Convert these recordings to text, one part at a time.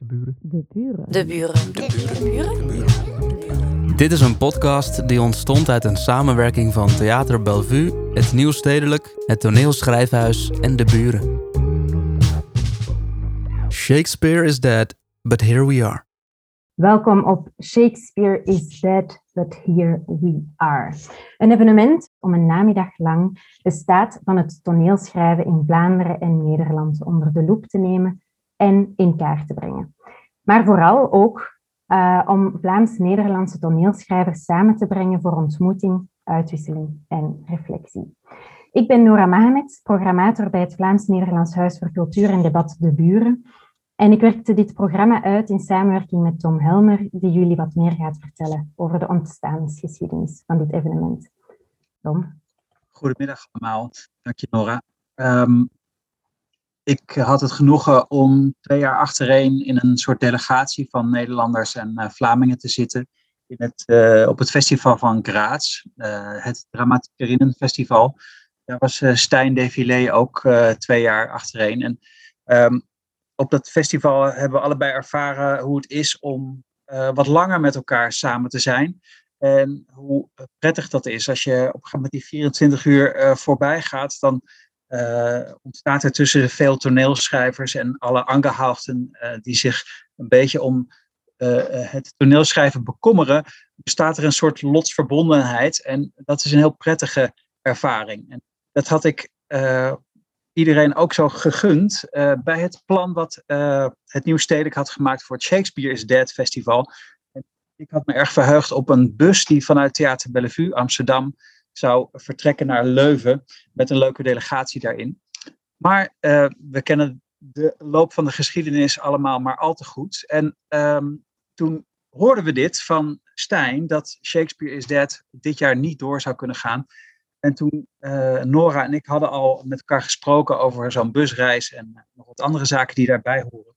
De buren. De buren. De buren. De buren? Dit is een podcast die ontstond uit een samenwerking van Theater Bellevue, het Nieuw Stedelijk, het Toneelschrijfhuis en de buren. Shakespeare is dead, but here we are. Welkom op Shakespeare is Dead, but here we are. Een evenement om een namiddag lang de staat van het toneelschrijven in Vlaanderen en Nederland onder de loep te nemen en in kaart te brengen. Maar vooral ook uh, om Vlaams-Nederlandse toneelschrijvers samen te brengen voor ontmoeting, uitwisseling en reflectie. Ik ben Nora Mahamed, programmator bij het Vlaams-Nederlands Huis voor Cultuur en Debat De Buren. En ik werkte dit programma uit in samenwerking met Tom Helmer, die jullie wat meer gaat vertellen over de ontstaansgeschiedenis van dit evenement. Tom? Goedemiddag allemaal. Dank je, Nora. Um, ik had het genoegen om twee jaar achtereen in een soort delegatie van Nederlanders en uh, Vlamingen te zitten in het, uh, op het festival van Graz, uh, het Dramatikerinnen Festival. Daar was Stijn Defilé ook twee jaar achtereen. En um, op dat festival hebben we allebei ervaren hoe het is om wat langer met elkaar samen te zijn. En hoe prettig dat is als je op een die 24 uur voorbij gaat, dan uh, ontstaat er tussen veel toneelschrijvers en alle angehouden uh, die zich een beetje om uh, het toneelschrijven bekommeren, bestaat er een soort lotsverbondenheid. En dat is een heel prettige ervaring. En dat had ik iedereen ook zo gegund bij het plan wat het Nieuw Stedelijk had gemaakt voor het Shakespeare is Dead Festival. Ik had me erg verheugd op een bus die vanuit Theater Bellevue, Amsterdam, zou vertrekken naar Leuven met een leuke delegatie daarin. Maar uh, we kennen de loop van de geschiedenis allemaal maar al te goed. En um, toen hoorden we dit van Stijn, dat Shakespeare is Dead dit jaar niet door zou kunnen gaan. En toen uh, Nora en ik hadden al met elkaar gesproken over zo'n busreis en nog wat andere zaken die daarbij horen.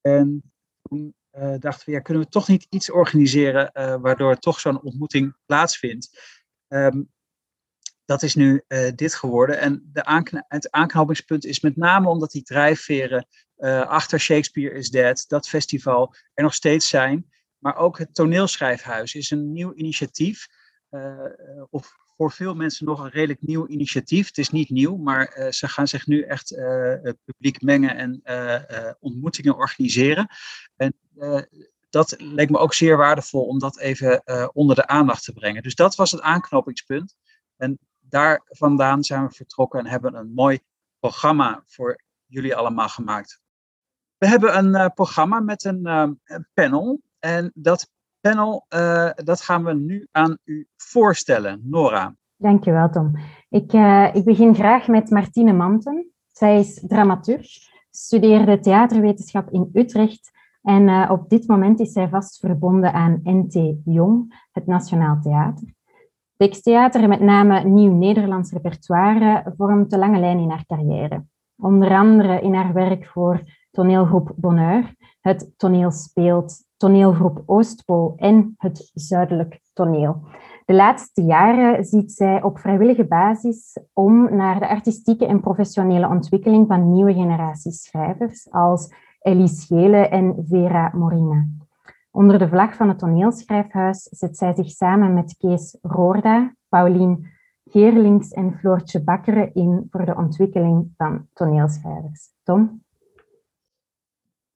En toen uh, dachten we, ja, kunnen we toch niet iets organiseren waardoor toch zo'n ontmoeting plaatsvindt. Um, dat is nu uh, dit geworden. En de het aanknopingspunt is met name omdat die drijfveren uh, achter Shakespeare is Dead, dat festival, er nog steeds zijn. Maar ook het Toneelschrijfhuis is een nieuw initiatief. Uh, of voor veel mensen nog een redelijk nieuw initiatief. Het is niet nieuw, maar ze gaan zich nu echt publiek mengen en ontmoetingen organiseren. En dat leek me ook zeer waardevol om dat even onder de aandacht te brengen. Dus dat was het aanknopingspunt. En daar vandaan zijn we vertrokken en hebben een mooi programma voor jullie allemaal gemaakt. We hebben een uh, programma met een, uh, een, panel. En dat panel uh, dat gaan we nu aan u voorstellen. Nora. Dankjewel, Tom. Ik, ik begin graag met Martine Manten. Zij is dramaturg, studeerde theaterwetenschap in Utrecht en op dit moment is zij vast verbonden aan NT Jong, het Nationaal Theater. Teksttheater, met name nieuw-Nederlands repertoire, vormt de lange lijn in haar carrière. Onder andere in haar werk voor toneelgroep Bonheur, het toneel speelt, toneelgroep Oostpool en het Zuidelijk Toneel. De laatste jaren ziet zij op vrijwillige basis om naar de artistieke en professionele ontwikkeling van nieuwe generaties schrijvers als Elise Gele en Vera Morina. Onder de vlag van het toneelschrijfhuis zet zij zich samen met Kees Roorda, Paulien Geerlings en Floortje Bakkeren in voor de ontwikkeling van toneelschrijvers. Tom?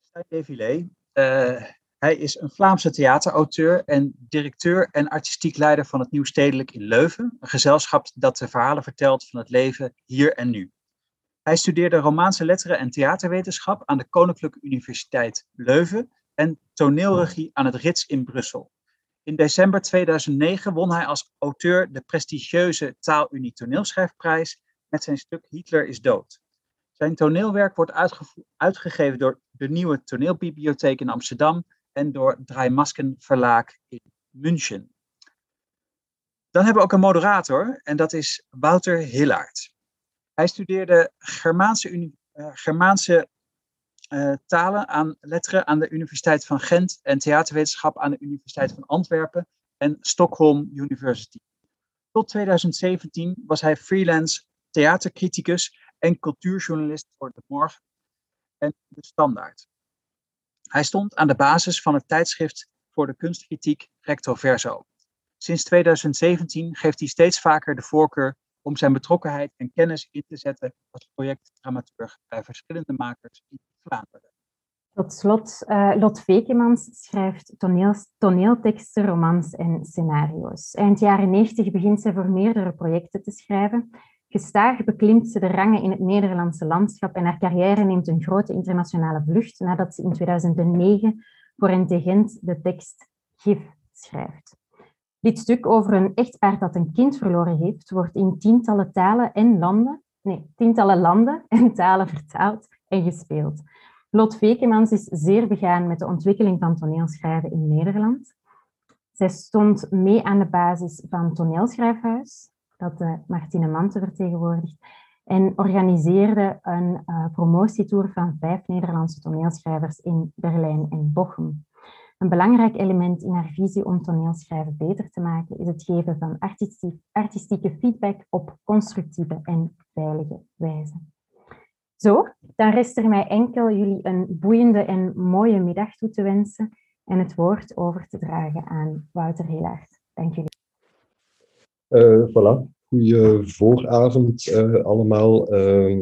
Stijn. Uh, hij is een Vlaamse theaterauteur en directeur en artistiek leider van het Nieuw Stedelijk in Leuven, een gezelschap dat de verhalen vertelt van het leven hier en nu. Hij studeerde Romaanse letteren en theaterwetenschap aan de Koninklijke Universiteit Leuven en toneelregie aan het Rits in Brussel. In december 2009 won hij als auteur de prestigieuze Taalunie Toneelschrijfprijs met zijn stuk Hitler is dood. Zijn toneelwerk wordt uitgegeven door de Nieuwe Toneelbibliotheek in Amsterdam en door Dreimasken Verlaag in München. Dan hebben we ook een moderator en dat is Wouter Hillaert. Hij studeerde Germaanse, uh, Germaanse uh, talen aan letteren aan de Universiteit van Gent en theaterwetenschap aan de Universiteit van Antwerpen en Stockholm University. Tot 2017 was hij freelance theatercriticus en cultuurjournalist voor De Morgen en De Standaard. Hij stond aan de basis van het tijdschrift voor de kunstkritiek Recto Verso. Sinds 2017 geeft hij steeds vaker de voorkeur om zijn betrokkenheid en kennis in te zetten als projectdramaturg bij verschillende makers in Tot slot, uh, Lot Vekemans schrijft toneel, toneelteksten, romans en scenario's. Eind jaren 90 begint zij voor meerdere projecten te schrijven. Gestaag beklimt ze de rangen in het Nederlandse landschap en haar carrière neemt een grote internationale vlucht nadat ze in 2009 voor Intelligent de tekst Gif schrijft. Dit stuk over een echtpaar dat een kind verloren heeft, wordt in tientallen talen en landen, nee, tientallen landen en talen vertaald en gespeeld. Lot Vekemans is zeer begaan met de ontwikkeling van toneelschrijven in Nederland. Zij stond mee aan de basis van Toneelschrijfhuis, dat de Martine Mante vertegenwoordigt, en organiseerde een uh, promotietour van vijf Nederlandse toneelschrijvers in Berlijn en Bochum. Een belangrijk element in haar visie om toneelschrijven beter te maken is het geven van artistieke feedback op constructieve en veilige wijze. Zo, dan rest er mij enkel jullie een boeiende en mooie middag toe te wensen en het woord over te dragen aan Wouter Helaert. Dank jullie. Uh, voilà, goede vooravond uh, allemaal. Uh,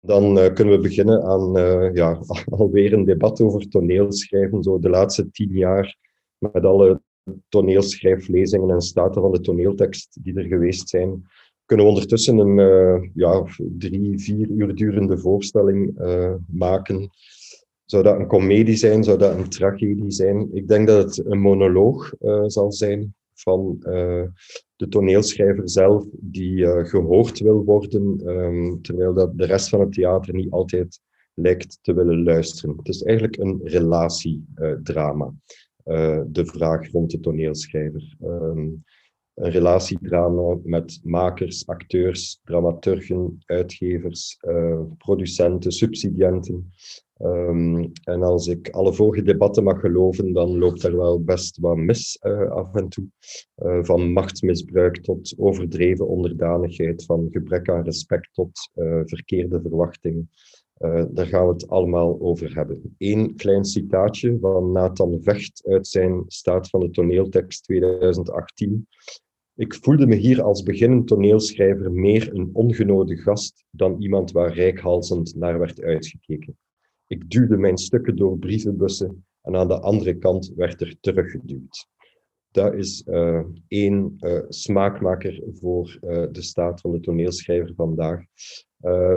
dan uh, kunnen we beginnen aan ja, alweer een debat over toneelschrijven. Zo de laatste tien jaar met alle toneelschrijflezingen en staten van de toneeltekst die er geweest zijn kunnen we ondertussen een uh, ja, drie, vier uur durende voorstelling uh, maken. Zou dat een komedie zijn? Zou dat een tragedie zijn? Ik denk dat het een monoloog uh, zal zijn van de toneelschrijver zelf, die gehoord wil worden, um, terwijl dat de rest van het theater niet altijd lijkt te willen luisteren. Het is eigenlijk een relatiedrama, de vraag rond de toneelschrijver. Um, een relatiedrama met makers, acteurs, dramaturgen, uitgevers, uh, producenten, subsidiënten. Um, en als ik alle vorige debatten mag geloven, dan loopt er wel best wat mis uh, af en toe. Uh, van machtsmisbruik tot overdreven onderdanigheid, van gebrek aan respect tot verkeerde verwachtingen. Daar gaan we het allemaal over hebben. Eén klein citaatje van Nathan Vecht uit zijn Staat van de Toneeltekst 2018. Ik voelde me hier als beginnend toneelschrijver meer een ongenode gast dan iemand waar rijkhalsend naar werd uitgekeken. Ik duwde mijn stukken door brievenbussen en aan de andere kant werd er teruggeduwd. Dat is uh, één uh, smaakmaker voor de staat van de toneelschrijver vandaag.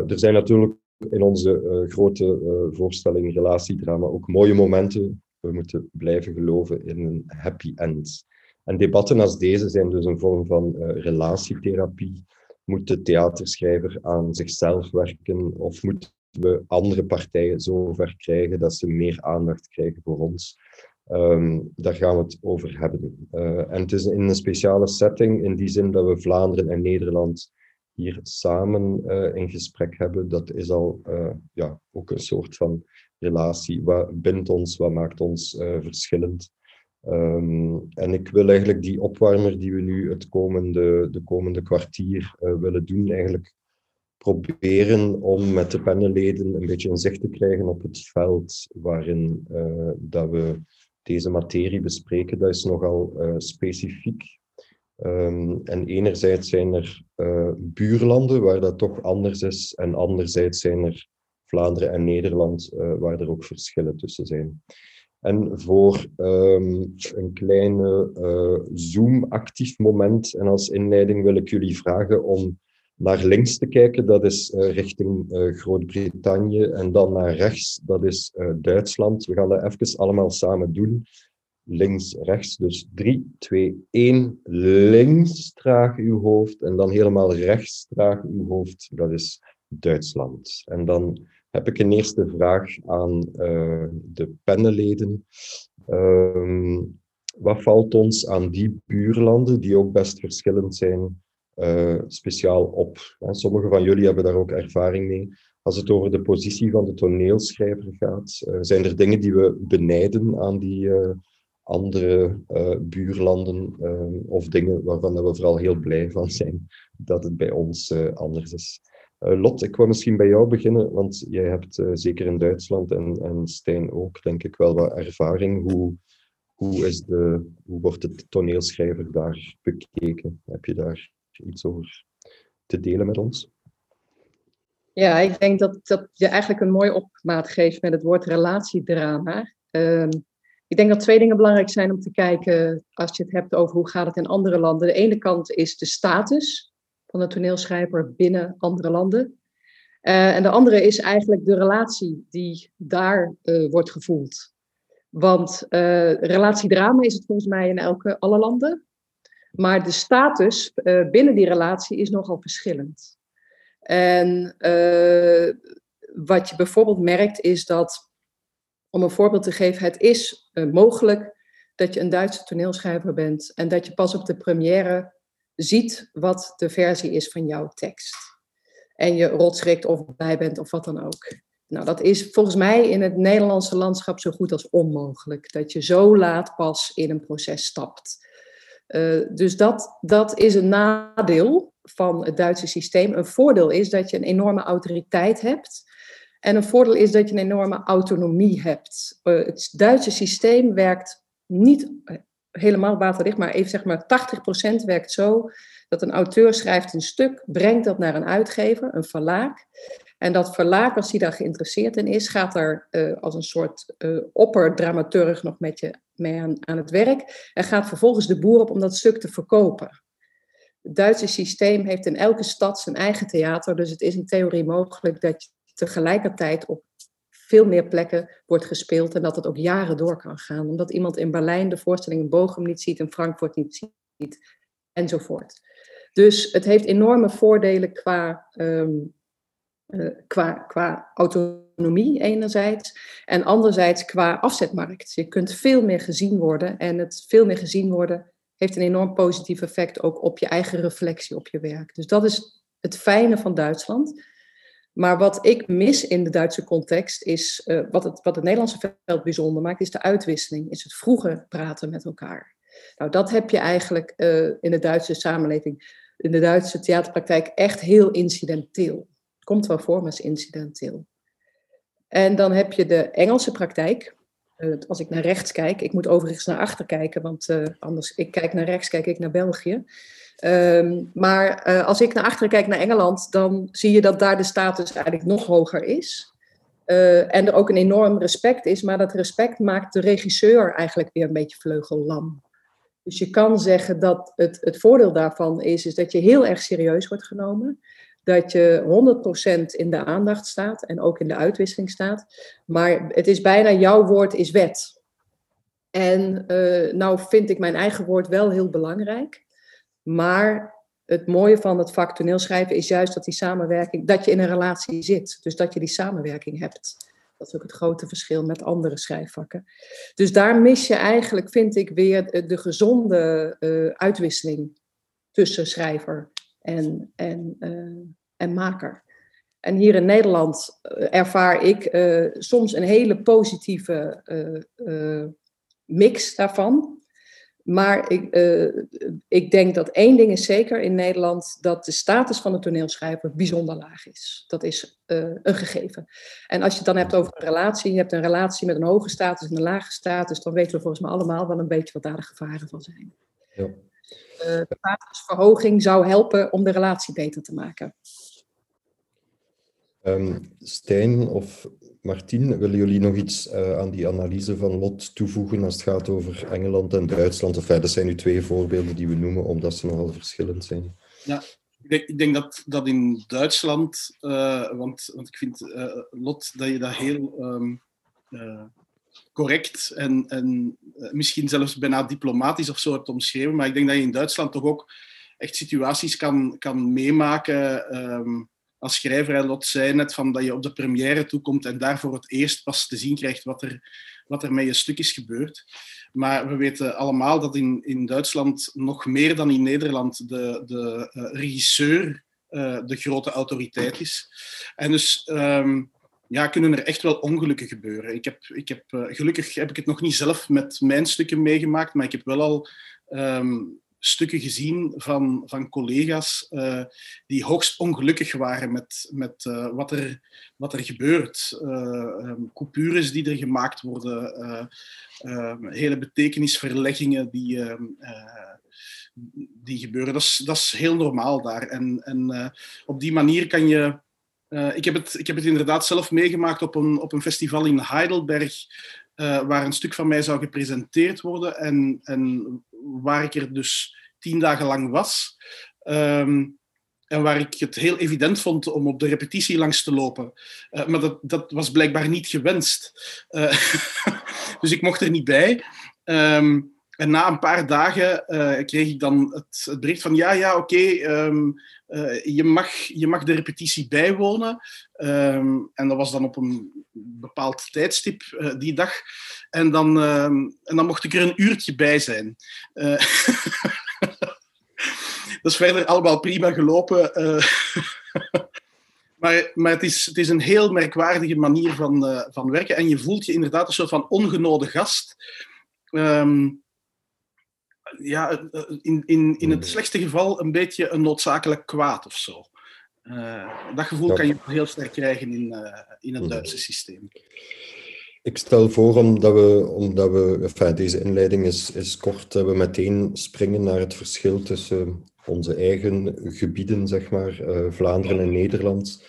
er zijn natuurlijk in onze grote voorstelling relatiedrama ook mooie momenten. We moeten blijven geloven in een happy end. En debatten als deze zijn dus een vorm van uh, relatietherapie. Moet de theaterschrijver aan zichzelf werken of moeten we andere partijen zover krijgen dat ze meer aandacht krijgen voor ons? Um, daar gaan we het over hebben. En het is in een speciale setting, in die zin dat we Vlaanderen en Nederland hier samen uh, in gesprek hebben. Dat is al ja, ook een soort van relatie. Wat bindt ons, wat maakt ons verschillend? Um, en ik wil eigenlijk die opwarmer die we nu het komende, de komende kwartier willen doen, eigenlijk proberen om met de panelleden een beetje een zicht te krijgen op het veld waarin dat we deze materie bespreken. Dat is nogal specifiek. Um, en enerzijds zijn er buurlanden waar dat toch anders is, en anderzijds zijn er Vlaanderen en Nederland waar er ook verschillen tussen zijn. En voor um, een kleine uh, Zoom-actief moment en als inleiding wil ik jullie vragen om naar links te kijken, dat is richting Groot-Brittannië, en dan naar rechts, dat is Duitsland. We gaan dat even allemaal samen doen. Links, rechts, dus 3, 2, 1. Links traag uw hoofd en dan helemaal rechts traag uw hoofd, dat is Duitsland. En dan heb ik een eerste vraag aan uh, de panelleden. Uh, wat valt ons aan die buurlanden, die ook best verschillend zijn, uh, speciaal op? Sommige van jullie hebben daar ook ervaring mee. Als het over de positie van de toneelschrijver gaat, uh, zijn er dingen die we benijden aan die andere buurlanden, of dingen waarvan we vooral heel blij van zijn dat het bij ons anders is? Uh, Lot, ik wou misschien bij jou beginnen, want jij hebt zeker in Duitsland en, en Stijn ook, denk ik, wel wat ervaring. Hoe, hoe, is de, hoe wordt de toneelschrijver daar bekeken? Heb je daar iets over te delen met ons? Ja, ik denk dat, dat je eigenlijk een mooi opmaat geeft met het woord relatiedrama. Uh, ik denk dat twee dingen belangrijk zijn om te kijken als je het hebt over hoe gaat het in andere landen. De ene kant is de status van de toneelschrijver binnen andere landen. Uh, en de andere is eigenlijk de relatie die daar uh, wordt gevoeld. Want uh, relatiedrama is het volgens mij in elke, alle landen. Maar de status binnen die relatie is nogal verschillend. En wat je bijvoorbeeld merkt is dat om een voorbeeld te geven, het is uh, mogelijk dat je een Duitse toneelschrijver bent en dat je pas op de première ziet wat de versie is van jouw tekst. En je rotschrikt of bij bent of wat dan ook. Nou, dat is volgens mij in het Nederlandse landschap zo goed als onmogelijk. Dat je zo laat pas in een proces stapt. Uh, dus dat, dat is een nadeel van het Duitse systeem. Een voordeel is dat je een enorme autoriteit hebt en een voordeel is dat je een enorme autonomie hebt. Uh, het Duitse systeem werkt niet eh, helemaal waterdicht, maar even zeg maar 80% werkt zo dat een auteur schrijft een stuk, brengt dat naar een uitgever, een verlaag. En dat verlaag, als die daar geïnteresseerd in is, gaat er uh, als een soort opperdramaturg nog met je mee aan, aan het werk. En gaat vervolgens de boer op om dat stuk te verkopen. Het Duitse systeem heeft in elke stad zijn eigen theater, dus het is in theorie mogelijk dat tegelijkertijd op veel meer plekken wordt gespeeld en dat het ook jaren door kan gaan. Omdat iemand in Berlijn de voorstelling in Bochum niet ziet, in Frankfurt niet ziet, enzovoort. Dus het heeft enorme voordelen qua, um, uh, qua, qua autonomie enerzijds en anderzijds qua afzetmarkt. Je kunt veel meer gezien worden en het veel meer gezien worden heeft een enorm positief effect ook op je eigen reflectie op je werk. Dus dat is het fijne van Duitsland. Maar wat ik mis in de Duitse context is, uh, wat, het, wat het Nederlandse veld bijzonder maakt, is de uitwisseling, is het vroege praten met elkaar. Nou, dat heb je eigenlijk uh, in de Duitse samenleving, in de Duitse theaterpraktijk echt heel incidenteel. Komt wel voor, maar is incidenteel. En dan heb je de Engelse praktijk. Uh, als ik naar rechts kijk, ik moet overigens naar achter kijken, want anders, ik kijk naar rechts, kijk ik naar België. Um, maar uh, als ik naar achteren kijk naar Engeland, dan zie je dat daar de status eigenlijk nog hoger is. Uh, en er ook een enorm respect is, maar dat respect maakt de regisseur eigenlijk weer een beetje vleugellam. Dus je kan zeggen dat het, het voordeel daarvan is, is dat je heel erg serieus wordt genomen. Dat je 100% in de aandacht staat en ook in de uitwisseling staat. Maar het is bijna jouw woord is wet. En uh, nou vind ik mijn eigen woord wel heel belangrijk. Maar het mooie van het vak toneelschrijven is juist dat die samenwerking, dat je in een relatie zit. Dus dat je die samenwerking hebt. Dat is ook het grote verschil met andere schrijfvakken. Dus daar mis je eigenlijk, vind ik, weer de gezonde uh, uitwisseling tussen schrijver en, en, uh, en maker. En hier in Nederland uh, ervaar ik soms een hele positieve mix daarvan. Maar ik, ik denk dat één ding is zeker in Nederland, dat de status van de toneelschrijver bijzonder laag is. Dat is een gegeven. En als je het dan hebt over een relatie, je hebt een relatie met een hoge status en een lage status, dan weten we volgens mij allemaal wel een beetje wat daar de gevaren van zijn. Ja. Uh, statusverhoging zou helpen om de relatie beter te maken. Um, Stijn of Martien, willen jullie nog iets uh, aan die analyse van Lot toevoegen als het gaat over Engeland en Duitsland? Of dat zijn nu twee voorbeelden die we noemen, omdat ze nogal verschillend zijn. Ja, ik denk, ik denk dat, dat in Duitsland, uh, want, want ik vind uh, Lot dat je dat heel um, correct en, en misschien zelfs bijna diplomatisch of zo hebt omschreven, maar ik denk dat je in Duitsland toch ook echt situaties kan, kan meemaken. Um, als schrijver, Lot zei net van dat je op de première toekomt en daar voor het eerst pas te zien krijgt wat er, wat er met je stuk is gebeurd. Maar we weten allemaal dat in, in Duitsland nog meer dan in Nederland de, de uh, regisseur uh, de grote autoriteit is. En dus um, ja, kunnen er echt wel ongelukken gebeuren. Ik heb, ik heb, uh, gelukkig heb ik het nog niet zelf met mijn stukken meegemaakt, maar ik heb wel al um, stukken gezien van, van collega's uh, die hoogst ongelukkig waren met, met uh, wat, er, wat er gebeurt. Um, coupures die er gemaakt worden, um, hele betekenisverleggingen die, die gebeuren. Dat is, dat is heel normaal daar. En, en op die manier kan je. Uh, ik, heb het, ik heb het inderdaad zelf meegemaakt op een, op een festival in Heidelberg, uh, waar een stuk van mij zou gepresenteerd worden en, en waar ik er dus tien dagen lang was. Um, en waar ik het heel evident vond om op de repetitie langs te lopen. Uh, maar dat, dat was blijkbaar niet gewenst. Dus ik mocht er niet bij. Um, en na een paar dagen uh, kreeg ik dan het, het, bericht van ja, ja, oké, okay, um, je, mag, je mag de repetitie bijwonen. Um, en dat was dan op een bepaald tijdstip die dag. En dan, en dan mocht ik er een uurtje bij zijn. dat is verder allemaal prima gelopen. Maar maar het, is, het is een heel merkwaardige manier van, van werken. En je voelt je inderdaad een soort van ongenode gast. Um, ja, in, in, in het slechtste geval een beetje een noodzakelijk kwaad of zo. Uh, dat gevoel ja. kan je heel sterk krijgen in, in het Duitse systeem. Ik stel voor, omdat we, omdat we enfin, deze inleiding is, is kort, dat we meteen springen naar het verschil tussen onze eigen gebieden, zeg maar, uh, Vlaanderen en Nederland.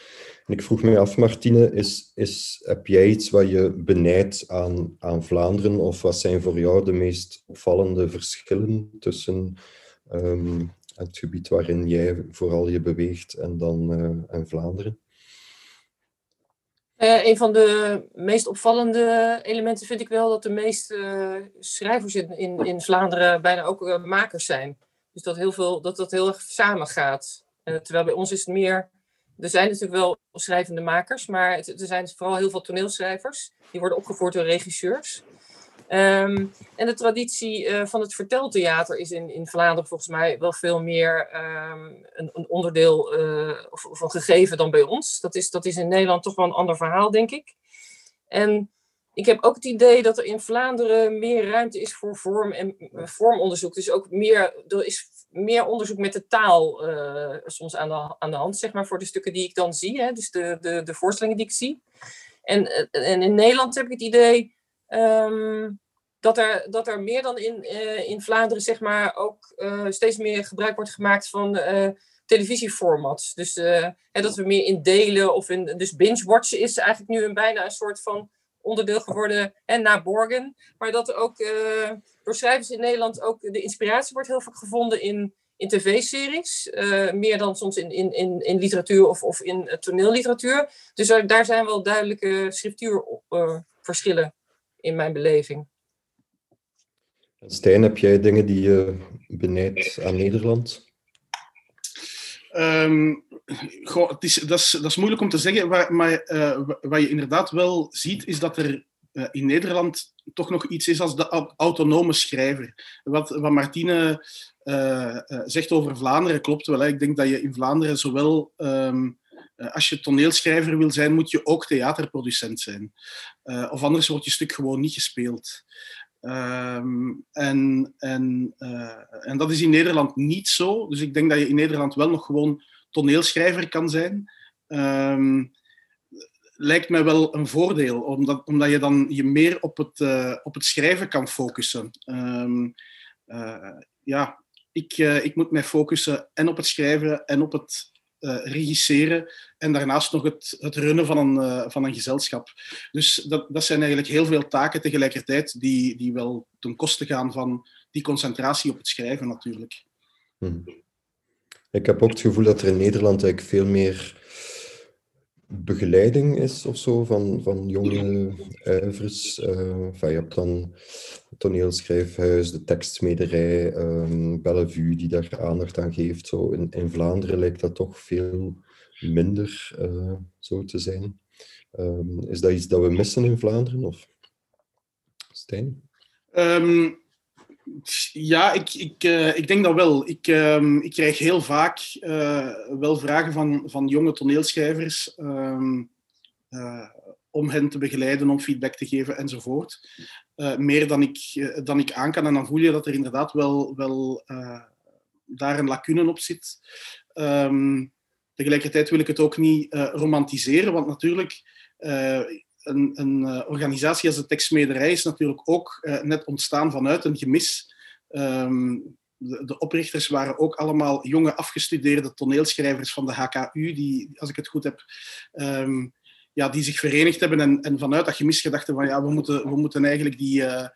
Ik vroeg me af, Martine, is, is, heb jij iets wat je benijdt aan, aan Vlaanderen? Of wat zijn voor jou de meest opvallende verschillen tussen um, het gebied waarin jij vooral je beweegt en dan uh, en Vlaanderen? Uh, een van de meest opvallende elementen vind ik wel dat de meeste uh, schrijvers in, in, in, Vlaanderen bijna ook makers zijn. Dus dat, heel veel, dat dat heel erg samen gaat. terwijl bij ons is het meer. Er zijn natuurlijk wel schrijvende makers, maar er zijn vooral heel veel toneelschrijvers. Die worden opgevoerd door regisseurs. Um, en de traditie uh, van het verteltheater is in, in Vlaanderen volgens mij wel veel meer um, een, een, onderdeel of, een gegeven dan bij ons. Dat is, dat is in Nederland toch wel een ander verhaal, denk ik. En ik heb ook het idee dat er in Vlaanderen meer ruimte is voor vorm en uh, vormonderzoek. Dus ook meer, er is meer onderzoek met de taal soms aan de, aan de hand, zeg maar, voor de stukken die ik dan zie. Hè? Dus de, de, de voorstellingen die ik zie. En, en in Nederland heb ik het idee Um, dat, er, dat er meer dan in, in Vlaanderen, zeg maar, ook steeds meer gebruik wordt gemaakt van televisieformats. Dus hè, dat we meer in delen of in. Dus binge-watchen is eigenlijk nu een, bijna een soort van onderdeel geworden en na Borgen. Maar dat ook door schrijvers in Nederland ook de inspiratie wordt heel vaak gevonden in, in tv-series. meer dan soms in, in, in, in literatuur of, of in toneelliteratuur. Dus daar zijn wel duidelijke schriftuurverschillen in mijn beleving. Stijn, heb jij dingen die je benijdt aan Nederland? Um, het is, dat, is, dat is moeilijk om te zeggen, maar, uh, wat je inderdaad wel ziet, is dat er uh, in Nederland toch nog iets is als de autonome schrijver. Wat, wat Martine uh, zegt over Vlaanderen klopt wel. Hè. Ik denk dat je in Vlaanderen zowel uh, als je toneelschrijver wil zijn, moet je ook theaterproducent zijn. Of anders wordt je stuk gewoon niet gespeeld. Um, en, en, uh, en dat is in Nederland niet zo. Dus ik denk dat je in Nederland wel nog gewoon toneelschrijver kan zijn. Um, lijkt mij wel een voordeel, omdat, omdat je dan je meer op het, op het schrijven kan focussen. Um, ja, ik, ik moet mij focussen en op het schrijven en op het regisseren en daarnaast nog het, het runnen van een, uh, van een gezelschap. Dus dat, dat zijn eigenlijk heel veel taken tegelijkertijd die, die wel ten koste gaan van die concentratie op het schrijven natuurlijk. Hmm. Ik heb ook het gevoel dat er in Nederland eigenlijk veel meer begeleiding is of zo van, van jonge uivers. Uh, enfin, je hebt dan toneelschrijfhuis, de tekstsmederij, um, Bellevue die daar aandacht aan geeft. Zo in, Vlaanderen lijkt dat toch veel minder uh, zo te zijn. Um, is dat iets dat we missen in Vlaanderen? Of? Stijn? Um, ja, ik, ik, uh, ik denk dat wel. Ik, ik krijg heel vaak uh, wel vragen van, van jonge toneelschrijvers om hen te begeleiden, om feedback te geven enzovoort. Meer dan ik, dan ik aan kan. En dan voel je dat er inderdaad wel, wel daar een lacune op zit. Ehm, tegelijkertijd wil ik het ook niet uh, romantiseren, want natuurlijk, uh, een, een uh, organisatie als de tekstmederij is natuurlijk ook net ontstaan vanuit een gemis. Um, de, oprichters waren ook allemaal jonge afgestudeerde toneelschrijvers van de HKU, die, als ik het goed heb, um, ja, die zich verenigd hebben en, en vanuit dat gemis gedachten van ja, we moeten, we moeten eigenlijk die, uh,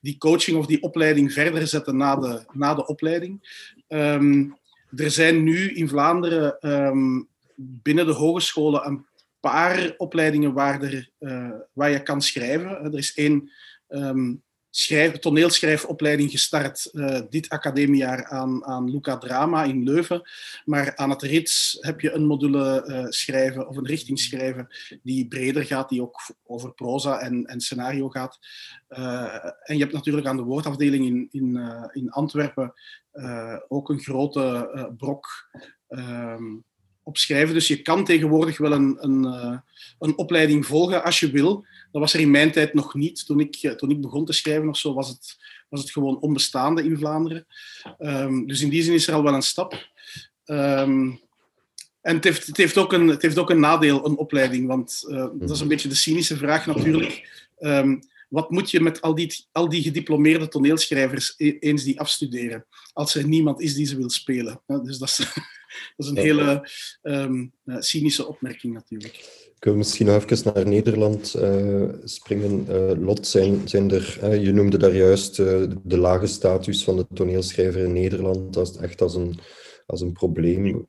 die coaching of die opleiding verder zetten na de, na de opleiding. Um, er zijn nu in Vlaanderen um, binnen de hogescholen een paar opleidingen waar, er, uh, waar je kan schrijven. Er is één um, schrijf, toneelschrijfopleiding gestart uh, dit academiejaar aan, aan Luca Drama in Leuven. Maar aan het RITS heb je een module uh, schrijven of een richting schrijven die breder gaat, die ook over proza en, en scenario gaat. Uh, en je hebt natuurlijk aan de woordafdeling in, in, in Antwerpen ook een grote brok. Um, opschrijven. Dus je kan tegenwoordig wel een, een, een opleiding volgen als je wil. Dat was er in mijn tijd nog niet. Toen ik, eh, toen ik begon te schrijven of zo, was het, was het gewoon onbestaande in Vlaanderen. Um, dus in die zin is er al wel een stap. Um, en het heeft, het, heeft ook een, het heeft ook een nadeel, een opleiding. Want uh, dat is een beetje de cynische vraag natuurlijk. Um, wat moet je met al die, al die gediplomeerde toneelschrijvers e-, eens die afstuderen, als er niemand is die ze wil spelen? Dus dat is, dat is een hele um, cynische opmerking natuurlijk. Ik wil misschien nog even naar Nederland uh, springen. Uh, Lot, zijn, zijn er, uh, je noemde daar juist de lage status van de toneelschrijver in Nederland als, echt als een, als een probleem.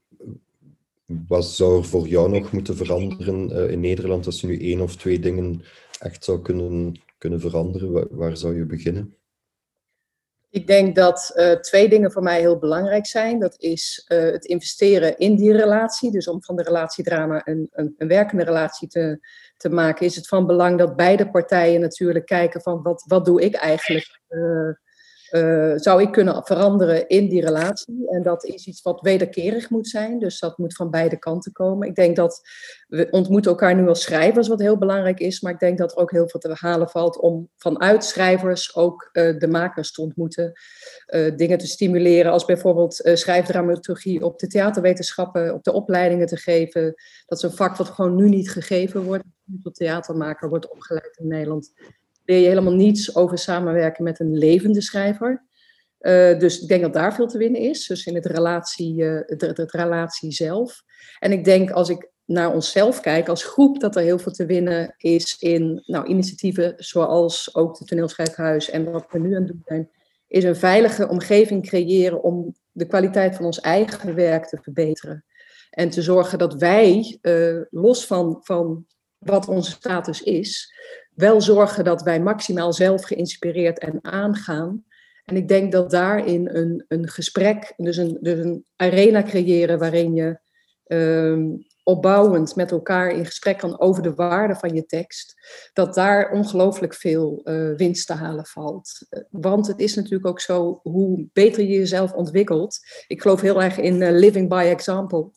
Wat zou er voor jou nog moeten veranderen in Nederland als je nu één of twee dingen echt zou kunnen, kunnen veranderen? Waar, zou je beginnen? Ik denk dat uh, twee dingen voor mij heel belangrijk zijn. Dat is uh, het investeren in die relatie. Dus om van de relatiedrama een, een, een, werkende relatie te, te maken, is het van belang dat beide partijen natuurlijk kijken van wat, wat doe ik eigenlijk uh, uh, zou ik kunnen veranderen in die relatie. En dat is iets wat wederkerig moet zijn. Dus dat moet van beide kanten komen. Ik denk dat we ontmoeten elkaar nu als schrijvers, wat heel belangrijk is. Maar ik denk dat er ook heel veel te halen valt om vanuit schrijvers ook uh, de makers te ontmoeten. Uh, dingen te stimuleren, als bijvoorbeeld schrijfdramaturgie op de theaterwetenschappen, op de opleidingen te geven. Dat is een vak wat gewoon nu niet gegeven wordt. Tot theatermaker wordt opgeleid in Nederland leer je helemaal niets over samenwerken met een levende schrijver. Uh, dus ik denk dat daar veel te winnen is, dus in het relatie, uh, het, het, relatie zelf. En ik denk als ik naar onszelf kijk als groep, dat er heel veel te winnen is in nou, initiatieven zoals ook de toneelschrijfhuis en wat we nu aan het doen zijn, is een veilige omgeving creëren om de kwaliteit van ons eigen werk te verbeteren. En te zorgen dat wij, uh, los van, van wat onze status is, wel zorgen dat wij maximaal zelf geïnspireerd en aangaan. En ik denk dat daarin een, een gesprek, dus een, dus een arena creëren waarin je um, opbouwend met elkaar in gesprek kan over de waarde van je tekst, dat daar ongelooflijk veel uh, winst te halen valt. Want het is natuurlijk ook zo, hoe beter je jezelf ontwikkelt. Ik geloof heel erg in uh, living by example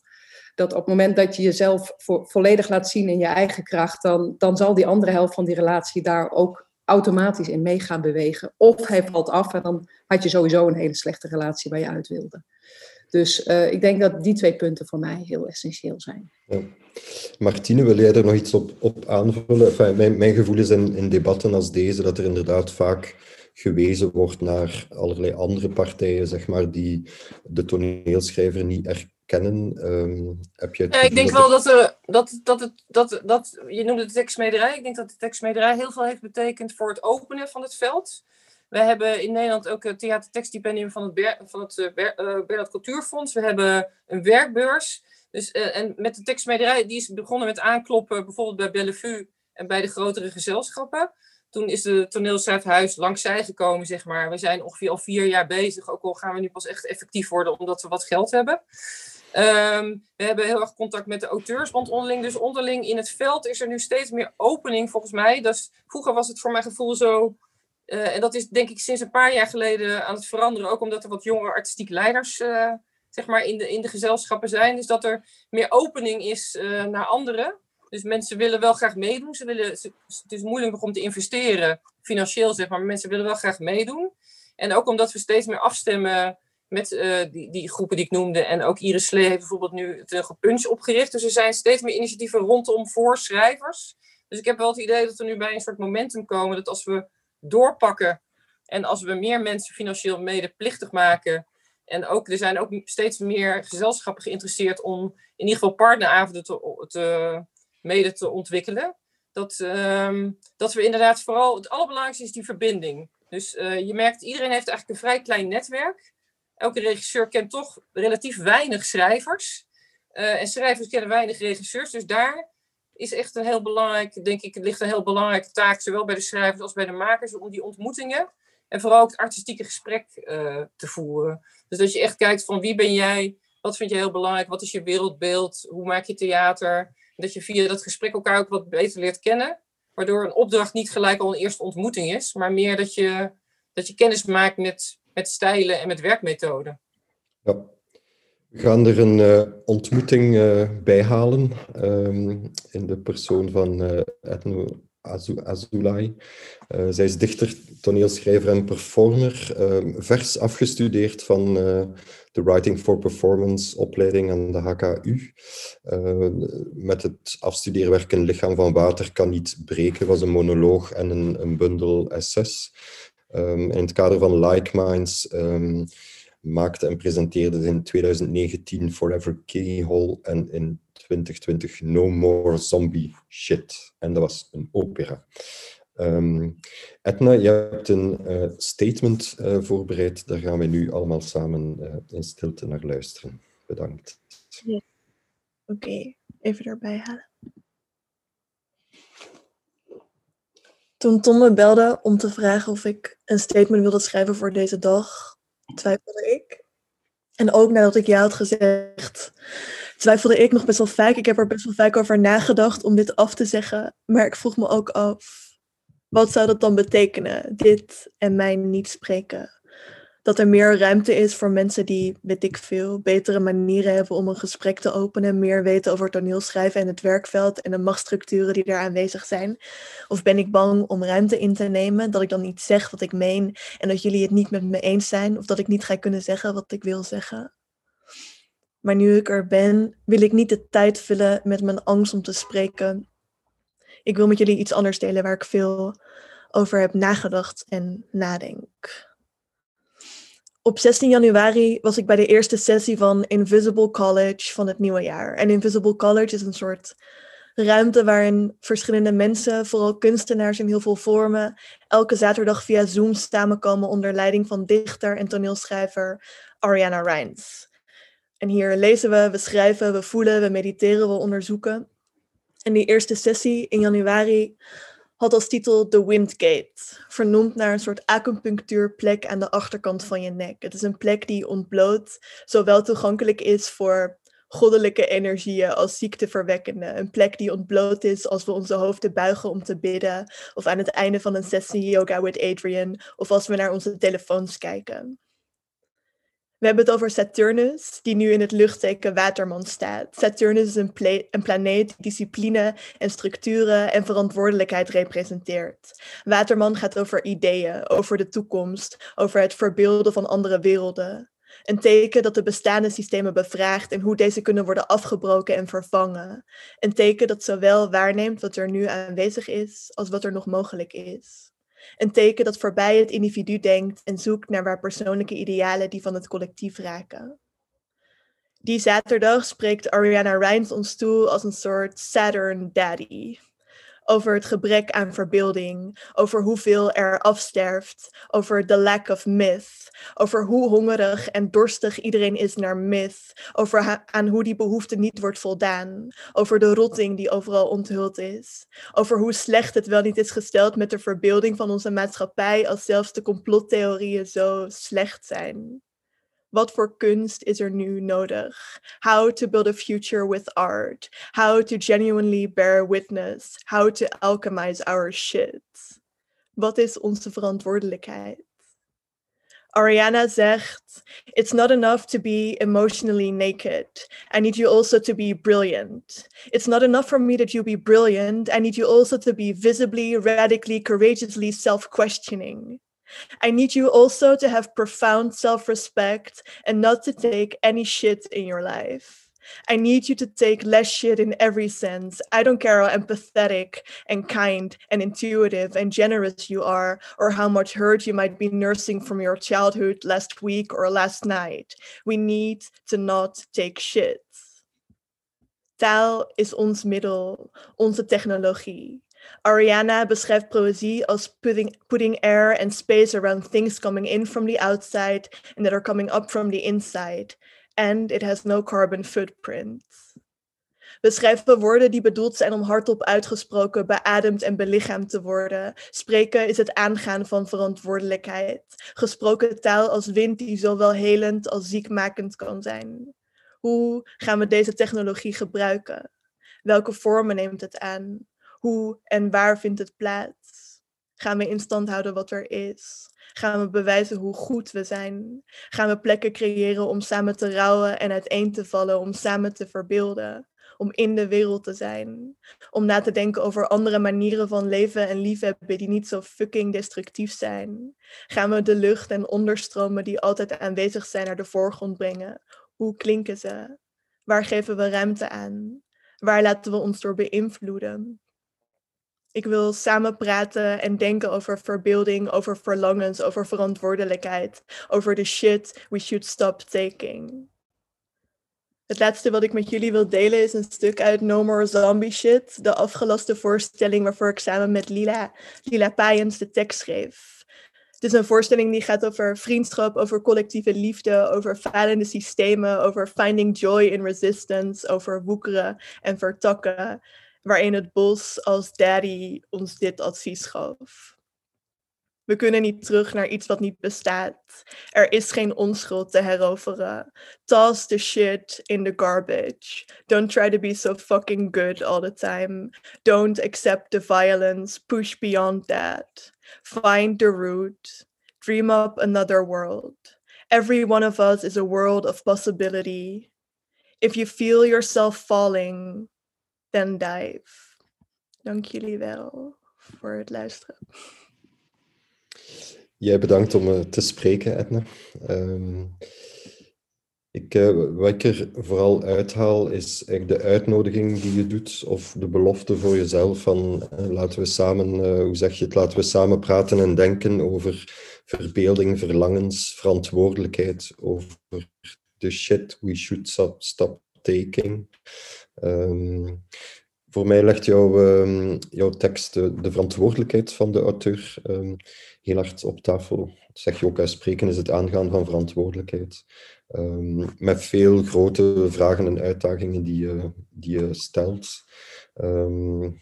dat op het moment dat je jezelf volledig laat zien in je eigen kracht, dan, dan zal die andere helft van die relatie daar ook automatisch in mee gaan bewegen. Of hij valt af en dan had je sowieso een hele slechte relatie waar je uit wilde. Dus uh, ik denk dat die twee punten voor mij heel essentieel zijn. Martine, wil jij er nog iets op, op aanvullen? Mijn, mijn gevoel is in, in debatten als deze dat er inderdaad vaak gewezen wordt naar allerlei andere partijen, zeg maar, die de toneelschrijver niet erkennen. Um, heb je ja, ik denk wel dat, er, dat, dat, het, dat, dat, je noemde de tekstmederij, ik denk dat de tekstmederij heel veel heeft betekend voor het openen van het veld. We hebben in Nederland ook het theatertekststipendium van het, Ber, van het uh, Bernhard Cultuurfonds. We hebben een werkbeurs. Dus, uh, en met de tekstmederij, die is begonnen met aankloppen, bijvoorbeeld bij Bellevue en bij de grotere gezelschappen. Toen is de toneelschrijfhuis langs zij gekomen, zeg maar. We zijn ongeveer al vier jaar bezig, ook al gaan we nu pas echt effectief worden omdat we wat geld hebben. Um, we hebben heel erg contact met de auteurs, want onderling, dus onderling in het veld is er nu steeds meer opening volgens mij. Dus vroeger was het voor mijn gevoel zo, uh, en dat is denk ik sinds een paar jaar geleden aan het veranderen, ook omdat er wat jongere artistiek leiders uh, zeg maar in, de, in de gezelschappen zijn. Dus dat er meer opening is uh, naar anderen. Dus mensen willen wel graag meedoen. Ze willen, het is moeilijk om te investeren, financieel zeg maar, maar mensen willen wel graag meedoen. En ook omdat we steeds meer afstemmen met eh, die, die groepen die ik noemde. En ook Iris Slee heeft bijvoorbeeld nu het uh, Punch opgericht. Dus er zijn steeds meer initiatieven rondom voor schrijvers. Dus ik heb wel het idee dat we nu bij een soort momentum komen dat als we doorpakken en als we meer mensen financieel medeplichtig maken. En ook, er zijn ook steeds meer gezelschappen geïnteresseerd om in ieder geval partneravonden te, te mede te ontwikkelen. Dat, ehm, dat we inderdaad vooral, het allerbelangrijkste is die verbinding. Dus uh, je merkt, iedereen heeft eigenlijk een vrij klein netwerk. Elke regisseur kent toch relatief weinig schrijvers. Uh, en schrijvers kennen weinig regisseurs. Dus daar is echt een heel belangrijk, denk ik, ligt een heel belangrijke taak, zowel bij de schrijvers als bij de makers, om die ontmoetingen en vooral het artistieke gesprek uh, te voeren. Dus dat je echt kijkt van wie ben jij, wat vind je heel belangrijk, wat is je wereldbeeld, hoe maak je theater. Dat je via dat gesprek elkaar ook wat beter leert kennen. Waardoor een opdracht niet gelijk al een eerste ontmoeting is, maar meer dat je, dat je kennis maakt met, met stijlen en met werkmethoden. Ja. We gaan er een uh, ontmoeting uh, bij halen um, in de persoon van uh, Etno Azulay. zij is dichter, toneelschrijver en performer, um, vers afgestudeerd van de Writing for Performance opleiding aan de HKU. met het afstudeerwerk Een lichaam van water kan niet breken was een monoloog en een, een bundel essays. Um, in het kader van Like Minds maakte en presenteerde in 2019 Forever Keyhole en in 2020 No More Zombie Shit. En dat was een opera. Um, Edna, je hebt een uh, statement uh, voorbereid. Daar gaan we nu allemaal samen uh, in stilte naar luisteren. Bedankt. Oké, even erbij halen. Toen Tom me belde om te vragen of ik een statement wilde schrijven voor deze dag, twijfelde ik. En ook nadat ik ja had gezegd, twijfelde ik nog best wel vaak. Ik heb er best wel vaak over nagedacht om dit af te zeggen. Maar ik vroeg me ook af, wat zou dat dan betekenen? Dit en mij niet spreken dat er meer ruimte is voor mensen die, weet ik veel, betere manieren hebben om een gesprek te openen, meer weten over toneelschrijven en het werkveld en de machtsstructuren die daar aanwezig zijn? Of ben ik bang om ruimte in te nemen, dat ik dan niet zeg wat ik meen en dat jullie het niet met me eens zijn, of dat ik niet ga kunnen zeggen wat ik wil zeggen? Maar nu ik er ben, wil ik niet de tijd vullen met mijn angst om te spreken. Ik wil met jullie iets anders delen waar ik veel over heb nagedacht en nadenk. Op 16 januari was ik bij de eerste sessie van Invisible College van het nieuwe jaar. En Invisible College is een soort ruimte waarin verschillende mensen, vooral kunstenaars in heel veel vormen, elke zaterdag via Zoom samenkomen onder leiding van dichter en toneelschrijver Ariana Reins. En hier lezen we, we schrijven, we voelen, we mediteren, we onderzoeken. En die eerste sessie in januari had als titel The Windgate, vernoemd naar een soort acupunctuurplek aan de achterkant van je nek. Het is een plek die ontbloot, zowel toegankelijk is voor goddelijke energieën als ziekteverwekkende. Een plek die ontbloot is als we onze hoofden buigen om te bidden, of aan het einde van een sessie Yoga with Adrian, of als we naar onze telefoons kijken. We hebben het over Saturnus, die nu in het luchtteken Waterman staat. Saturnus is een, planeet die discipline en structuren en verantwoordelijkheid representeert. Waterman gaat over ideeën, over de toekomst, over het verbeelden van andere werelden. Een teken dat de bestaande systemen bevraagt en hoe deze kunnen worden afgebroken en vervangen. Een teken dat zowel waarneemt wat er nu aanwezig is als wat er nog mogelijk is. Een teken dat voorbij het individu denkt en zoekt naar waar persoonlijke idealen die van het collectief raken. Die zaterdag spreekt Ariana Reins ons toe als een soort Saturn Daddy over het gebrek aan verbeelding, over hoeveel er afsterft, over the lack of myth, over hoe hongerig en dorstig iedereen is naar myth, over aan hoe die behoefte niet wordt voldaan, over de rotting die overal onthuld is, over hoe slecht het wel niet is gesteld met de verbeelding van onze maatschappij als zelfs de complottheorieën zo slecht zijn. Wat voor kunst is er nu nodig? How to build a future with art. How to genuinely bear witness. How to alchemize our shit. Wat is onze verantwoordelijkheid? Ariana zegt, it's not enough to be emotionally naked. I need you also to be brilliant. It's not enough for me that you be brilliant. I need you also to be visibly, radically, courageously self-questioning. I need you also to have profound self respect and not to take any shit in your life. I need you to take less shit in every sense. I don't care how empathetic and kind and intuitive and generous you are, or how much hurt you might be nursing from your childhood last week or last night. We need to not take shit. Taal is ons middel, onze technologie. Ariana beschrijft poëzie als putting, putting air and space around things coming in from the outside and that are coming up from the inside. And it has no carbon footprint. Beschrijven woorden die bedoeld zijn om hardop uitgesproken, beademd en belichaamd te worden. Spreken is het aangaan van verantwoordelijkheid. Gesproken taal als wind die zowel helend als ziekmakend kan zijn. Hoe gaan we deze technologie gebruiken? Welke vormen neemt het aan? Hoe en waar vindt het plaats? Gaan we in stand houden wat er is? Gaan we bewijzen hoe goed we zijn? Gaan we plekken creëren om samen te rouwen en uiteen te vallen, om samen te verbeelden? Om in de wereld te zijn. Om na te denken over andere manieren van leven en liefhebben die niet zo fucking destructief zijn. Gaan we de lucht en onderstromen die altijd aanwezig zijn naar de voorgrond brengen? Hoe klinken ze? Waar geven we ruimte aan? Waar laten we ons door beïnvloeden? Ik wil samen praten en denken over verbeelding, over verlangens, over verantwoordelijkheid, over de shit we should stop taking. Het laatste wat ik met jullie wil delen is een stuk uit No More Zombie Shit, de afgelaste voorstelling waarvoor ik samen met Lila, Lila de tekst schreef. Het is een voorstelling die gaat over vriendschap, over collectieve liefde, over falende systemen, over finding joy in resistance, over woekeren en vertakken waarin het bos als daddy ons dit advies gaf. We kunnen niet terug naar iets wat niet bestaat. Er is geen onschuld te heroveren. Toss the shit in the garbage. Don't try to be so fucking good all the time. Don't accept the violence. Push beyond that. Find the root. Dream up another world. Every one of us is a world of possibility. If you feel yourself falling, then dive. Dank jullie wel voor het luisteren. Jij bedankt om uh, te spreken, Edna. Um, ik, uh, wat ik er vooral uithaal is de uitnodiging die je doet, of de belofte voor jezelf van uh, laten we samen, hoe zeg je het, laten we samen praten en denken over verbeelding, verlangens, verantwoordelijkheid, over the shit we should stop taking. Um, voor mij legt jouw, um, jouw tekst de, de, verantwoordelijkheid van de auteur um, heel hard op tafel. Dat zeg je ook uit spreken, is het aangaan van verantwoordelijkheid. Met veel grote vragen en uitdagingen die je, die je stelt.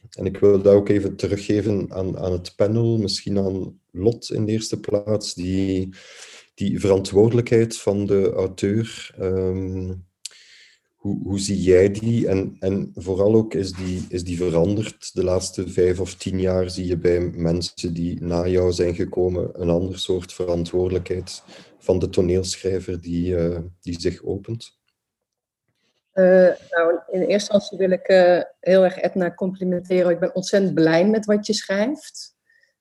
en ik wil dat ook even teruggeven aan, aan het panel, misschien aan Lot in de eerste plaats, die, die verantwoordelijkheid van de auteur. Hoe, hoe zie jij die? En, en vooral ook, is die, is die veranderd de laatste vijf of tien jaar? Zie je bij mensen die na jou zijn gekomen een ander soort verantwoordelijkheid van de toneelschrijver die, uh, die zich opent? Uh, nou, in eerste instantie wil ik uh, heel erg Edna complimenteren. Ik ben ontzettend blij met wat je schrijft.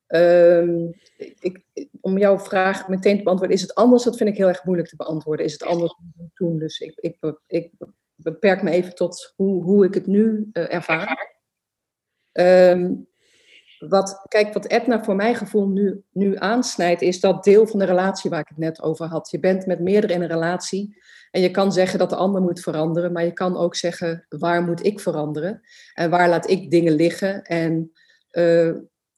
Uh, ik, om jouw vraag meteen te beantwoorden, is het anders? Dat vind ik heel erg moeilijk te beantwoorden. Is het anders dan toen? Dus ik, ik, ik beperk me even tot hoe, hoe ik het nu uh, ervaar. Um, wat, kijk, wat Edna voor mijn gevoel nu, nu aansnijdt, is dat deel van de relatie waar ik het net over had. Je bent met meerdere in een relatie en je kan zeggen dat de ander moet veranderen, maar je kan ook zeggen waar moet ik veranderen en waar laat ik dingen liggen. En uh,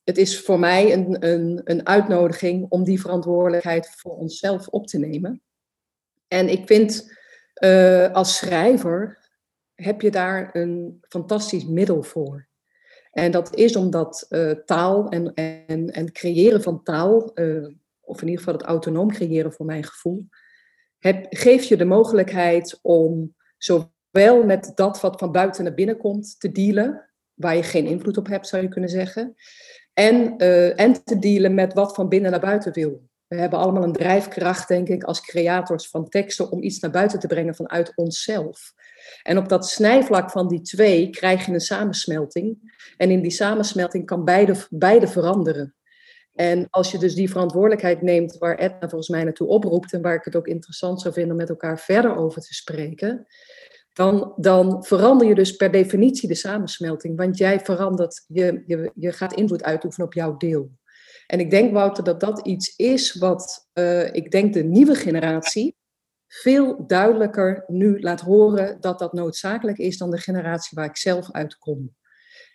het is voor mij een, een, een uitnodiging om die verantwoordelijkheid voor onszelf op te nemen. En ik vind uh, als schrijver heb je daar een fantastisch middel voor. En dat is omdat uh, taal en, en, en creëren van taal, uh, of in ieder geval het autonoom creëren voor mijn gevoel, geeft je de mogelijkheid om zowel met dat wat van buiten naar binnen komt te dealen, waar je geen invloed op hebt, zou je kunnen zeggen, en, en te dealen met wat van binnen naar buiten wil. We hebben allemaal een drijfkracht, denk ik, als creators van teksten om iets naar buiten te brengen vanuit onszelf. En op dat snijvlak van die twee krijg je een samensmelting. En in die samensmelting kan beide, beide veranderen. En als je dus die verantwoordelijkheid neemt waar Edna volgens mij naartoe oproept en waar ik het ook interessant zou vinden om met elkaar verder over te spreken, dan, dan verander je dus per definitie de samensmelting. Want jij verandert, je, je, je gaat invloed uitoefenen op jouw deel. En ik denk, Wouter, dat dat iets is wat uh, ik denk de nieuwe generatie veel duidelijker nu laat horen dat dat noodzakelijk is dan de generatie waar ik zelf uitkom.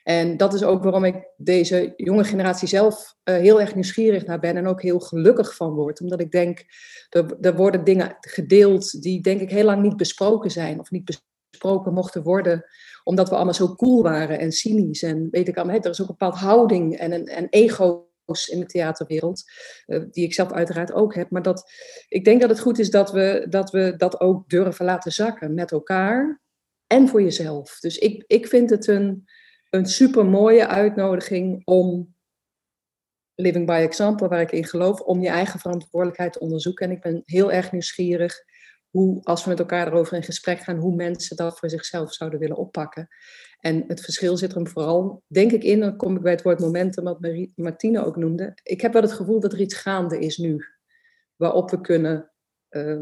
En dat is ook waarom ik deze jonge generatie zelf uh, heel erg nieuwsgierig naar ben en ook heel gelukkig van word. Omdat ik denk, er, er worden dingen gedeeld die denk ik heel lang niet besproken zijn of niet besproken mochten worden. Omdat we allemaal zo cool waren en cynisch en weet ik allemaal. Er is ook een bepaalde houding en, een, en ego's in de theaterwereld, uh, die ik zelf uiteraard ook heb. Maar dat, ik denk dat het goed is dat we, dat we dat ook durven laten zakken met elkaar en voor jezelf. Dus ik, ik vind het een een super mooie uitnodiging om Living by Example, waar ik in geloof, om je eigen verantwoordelijkheid te onderzoeken. En ik ben heel erg nieuwsgierig hoe, als we met elkaar erover in gesprek gaan, hoe mensen dat voor zichzelf zouden willen oppakken. En het verschil zit er hem vooral, denk ik, in, dan kom ik bij het woord momentum, wat Martine ook noemde. Ik heb wel het gevoel dat er iets gaande is nu, waarop we kunnen, uh,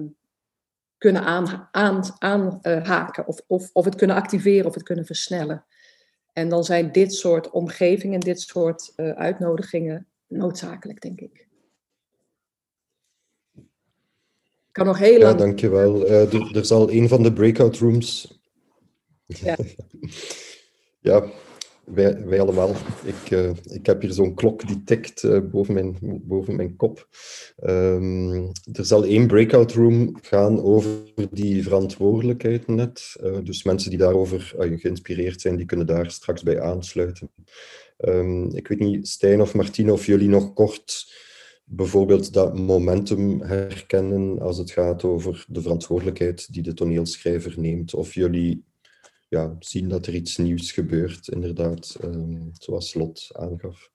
kunnen aanhaken aan, aan, uh, of, of, of het kunnen activeren of het kunnen versnellen. En dan zijn dit soort omgevingen, dit soort uh, uitnodigingen noodzakelijk, denk ik. Ik kan nog heel ja, lang... dankjewel. Uh, er, er zal een van de breakout rooms... Ja, ja wij, wij allemaal. Ik, uh, ik heb hier zo'n klok die tikt uh, boven, mijn, boven mijn kop. Um, er zal één breakout room gaan over die verantwoordelijkheid net. Uh, dus mensen die daarover geïnspireerd zijn, die kunnen daar straks bij aansluiten. Um, ik weet niet, Stijn of Martine, of jullie nog kort bijvoorbeeld dat momentum herkennen als het gaat over de verantwoordelijkheid die de toneelschrijver neemt. Of jullie ja, zien dat er iets nieuws gebeurt, inderdaad, um, zoals Lot aangaf.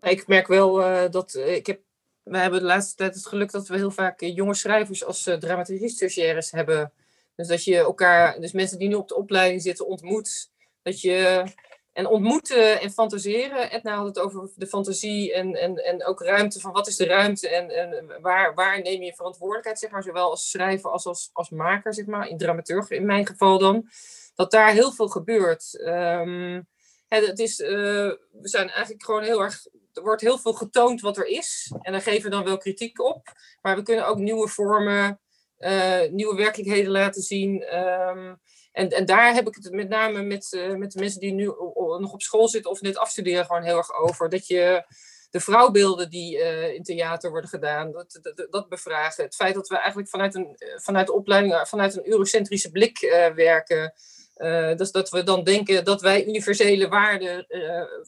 Ik merk wel uh, dat uh, ik heb, we hebben de laatste tijd het geluk dat we heel vaak uh, jonge schrijvers als uh, dramaturgie-stagiaires hebben. Dus dat je elkaar, dus mensen die nu op de opleiding zitten, ontmoet. Dat je, en ontmoeten en fantaseren. Edna had het over de fantasie en, en, en ook ruimte van wat is de ruimte en, en waar, waar neem je verantwoordelijkheid, zeg maar, zowel als schrijver als als, als maker, zeg maar, in dramaturg in mijn geval dan dat daar heel veel gebeurt. Um, het is, uh, we zijn eigenlijk gewoon heel erg. Er wordt heel veel getoond wat er is. En daar geven we dan wel kritiek op. Maar we kunnen ook nieuwe vormen, uh, nieuwe werkelijkheden laten zien. Um, en, en daar heb ik het met name met, uh, met de mensen die nu nog op school zitten of net afstuderen gewoon heel erg over. Dat je de vrouwbeelden die uh, in theater worden gedaan, dat, dat, dat, bevragen. Het feit dat we eigenlijk vanuit, een, vanuit de opleiding, vanuit een eurocentrische blik werken. Dus dat we dan denken dat wij universele waarden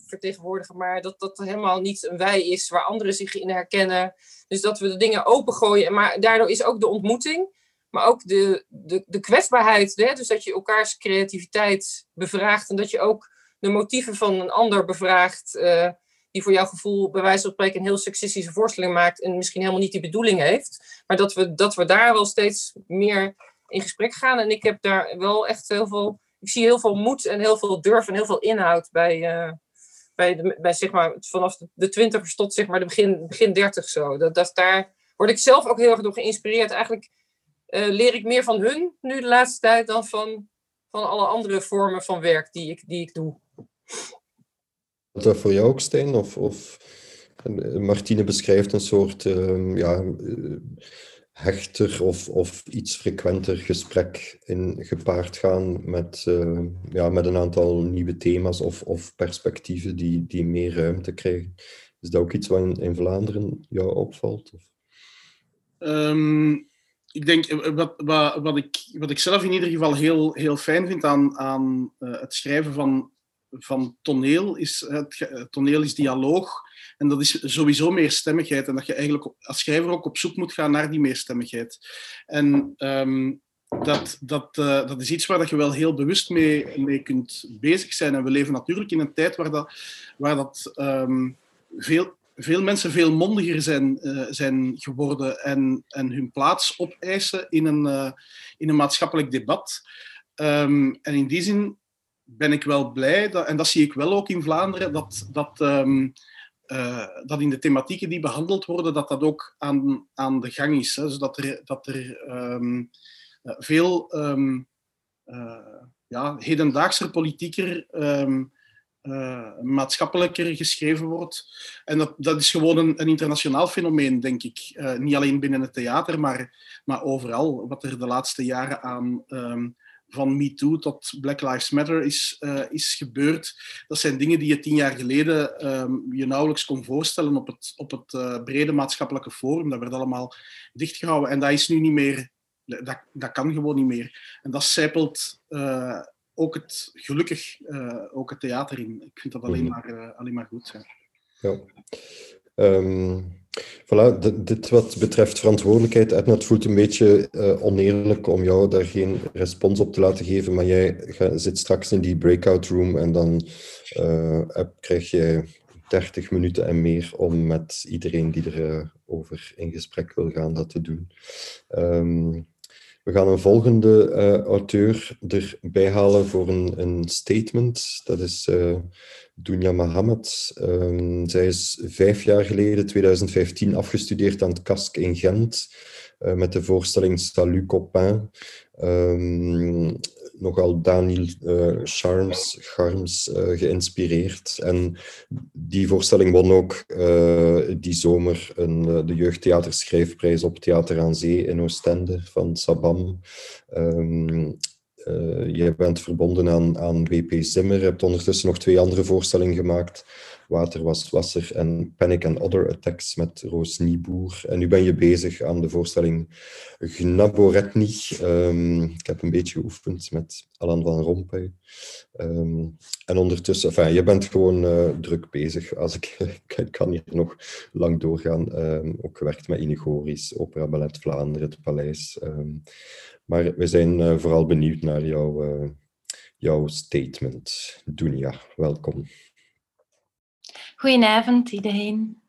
vertegenwoordigen, maar dat dat helemaal niet een wij is waar anderen zich in herkennen. Dus dat we de dingen opengooien. Maar daardoor is ook de ontmoeting, maar ook de, de, de kwetsbaarheid. Hè? Dus dat je elkaars creativiteit bevraagt en dat je ook de motieven van een ander bevraagt. Uh, die voor jouw gevoel bij wijze van spreken een heel seksistische voorstelling maakt en misschien helemaal niet die bedoeling heeft. Maar dat we, dat we daar wel steeds meer in gesprek gaan. En ik heb daar wel echt heel veel. Ik zie heel veel moed en heel veel durf en heel veel inhoud bij. Uh, bij, de, bij zeg maar, vanaf de twintigers tot zeg maar de begin, begin dertig zo. Dat, dat daar word ik zelf ook heel erg door geïnspireerd. Eigenlijk uh, leer ik meer van hun nu de laatste tijd dan van, van alle andere vormen van werk die ik, die ik doe. Is dat voor jou ook, Stijn? Of, of Martine beschrijft een soort uh, ja, hechter of, of iets frequenter gesprek in gepaard gaan met, uh, ja, met een aantal nieuwe thema's of, of perspectieven die, die meer ruimte krijgen. Is dat ook iets wat in, in Vlaanderen jou opvalt? Of? Um, ik denk, eh, wat, wat, wat, ik, wat ik zelf in ieder geval heel, heel fijn vind aan, aan uh, het schrijven van, van toneel, is het toneel is dialoog. En dat is sowieso meerstemmigheid. En dat je eigenlijk als schrijver ook op zoek moet gaan naar die meerstemmigheid. En um, dat, dat, dat is iets waar dat je wel heel bewust mee, mee kunt bezig zijn. En we leven natuurlijk in een tijd waar dat, waar dat um, veel, veel mensen veel mondiger zijn, uh, zijn geworden en, en hun plaats opeisen in een, uh, in een maatschappelijk debat. Um, en in die zin ben ik wel blij, dat, en dat zie ik wel ook in Vlaanderen, dat, dat um, eh, dat in de thematieken die behandeld worden, dat dat ook aan, aan de gang is. Hè. Zodat er, dat er ehm, eh, veel ja, hedendaagser, politieker, um, maatschappelijker geschreven wordt. En dat, dat is gewoon een, internationaal fenomeen, denk ik. niet alleen binnen het theater, maar, maar overal. Wat er de laatste jaren aan van MeToo tot Black Lives Matter is, uh, is gebeurd. Dat zijn dingen die je tien jaar geleden um, je nauwelijks kon voorstellen op het, op het brede maatschappelijke forum. Dat werd allemaal dichtgehouden. En dat is nu niet meer, dat, dat kan gewoon niet meer. En dat zijpelt ook het, gelukkig ook het theater in. Ik vind dat alleen, -hmm. maar, alleen maar goed zijn. Ja. Um... Voilà, dit wat betreft verantwoordelijkheid. Edna, het voelt een beetje uh, oneerlijk om jou daar geen respons op te laten geven, maar jij zit straks in die breakout room en dan uh, krijg je 30 minuten en meer om met iedereen die erover over in gesprek wil gaan dat te doen. Um, we gaan een volgende uh, auteur erbij halen voor een, een statement. Dat is uh, Dunja Mohammed. Um, zij is vijf jaar geleden, 2015, afgestudeerd aan het KASK in Gent uh, met de voorstelling Salut Copain. Um, nogal Daniel uh, Charms, uh, geïnspireerd. En die voorstelling won ook uh, die zomer een, de jeugdtheaterschrijfprijs op Theater aan Zee in Oostende van Sabam. Um, jij bent verbonden aan, aan WP Zimmer, hebt ondertussen nog twee andere voorstellingen gemaakt. Water was wasser en Panic and Other Attacks met Roos Nieboer. En nu ben je bezig aan de voorstelling Gnaboretni. Um, ik heb een beetje geoefend met Alan van Rompuy. Um, en ondertussen, enfin, je bent gewoon uh, druk bezig. Als ik, ik kan hier nog lang doorgaan. Um, ook gewerkt met Inigoris, Opera Ballet Vlaanderen, het Paleis. maar we zijn uh, vooral benieuwd naar jouw, uh, jouw statement. Dunia, welkom. Goedenavond iedereen.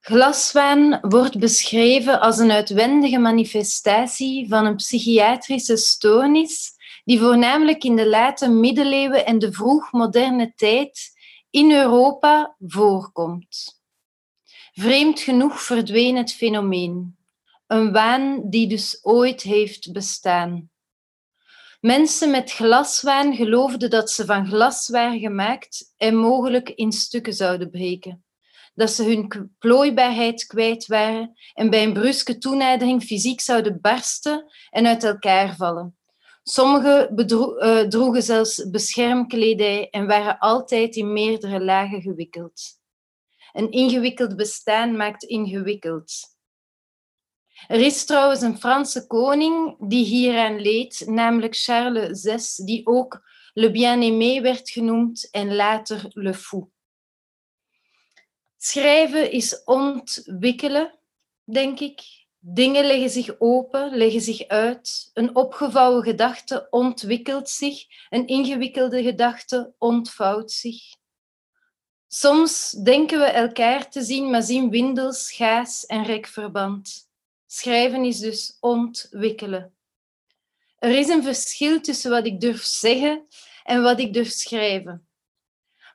Glaswaan wordt beschreven als een uitwendige manifestatie van een psychiatrische stoornis die voornamelijk in de late middeleeuwen en de vroegmoderne tijd in Europa voorkomt. Vreemd genoeg verdween het fenomeen, een waan die dus ooit heeft bestaan. Mensen met glaswaan geloofden dat ze van glas waren gemaakt en mogelijk in stukken zouden breken. Dat ze hun plooibaarheid kwijt waren en bij een bruske toenadering fysiek zouden barsten en uit elkaar vallen. Sommigen uh, droegen zelfs beschermkledij en waren altijd in meerdere lagen gewikkeld. Een ingewikkeld bestaan maakt ingewikkeld. Er is trouwens een Franse koning die hieraan leed, namelijk Charles VI, die ook Le Bien-Aimé werd genoemd en later Le Fou. Schrijven is ontwikkelen, denk ik. Dingen leggen zich open, leggen zich uit. Een opgevouwen gedachte ontwikkelt zich, een ingewikkelde gedachte ontvouwt zich. Soms denken we elkaar te zien, maar zien windels, gaas en rekverband. Schrijven is dus ontwikkelen. Er is een verschil tussen wat ik durf zeggen en wat ik durf schrijven.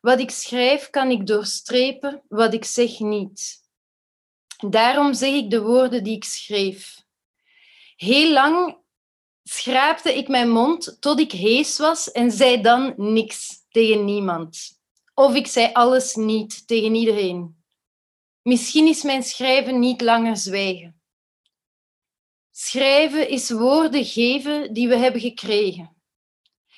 Wat ik schrijf kan ik doorstrepen, wat ik zeg niet. Daarom zeg ik de woorden die ik schreef. Heel lang schraapte ik mijn mond tot ik hees was en zei dan niks tegen niemand. Of ik zei alles niet tegen iedereen. Misschien is mijn schrijven niet langer zwijgen. Schrijven is woorden geven die we hebben gekregen.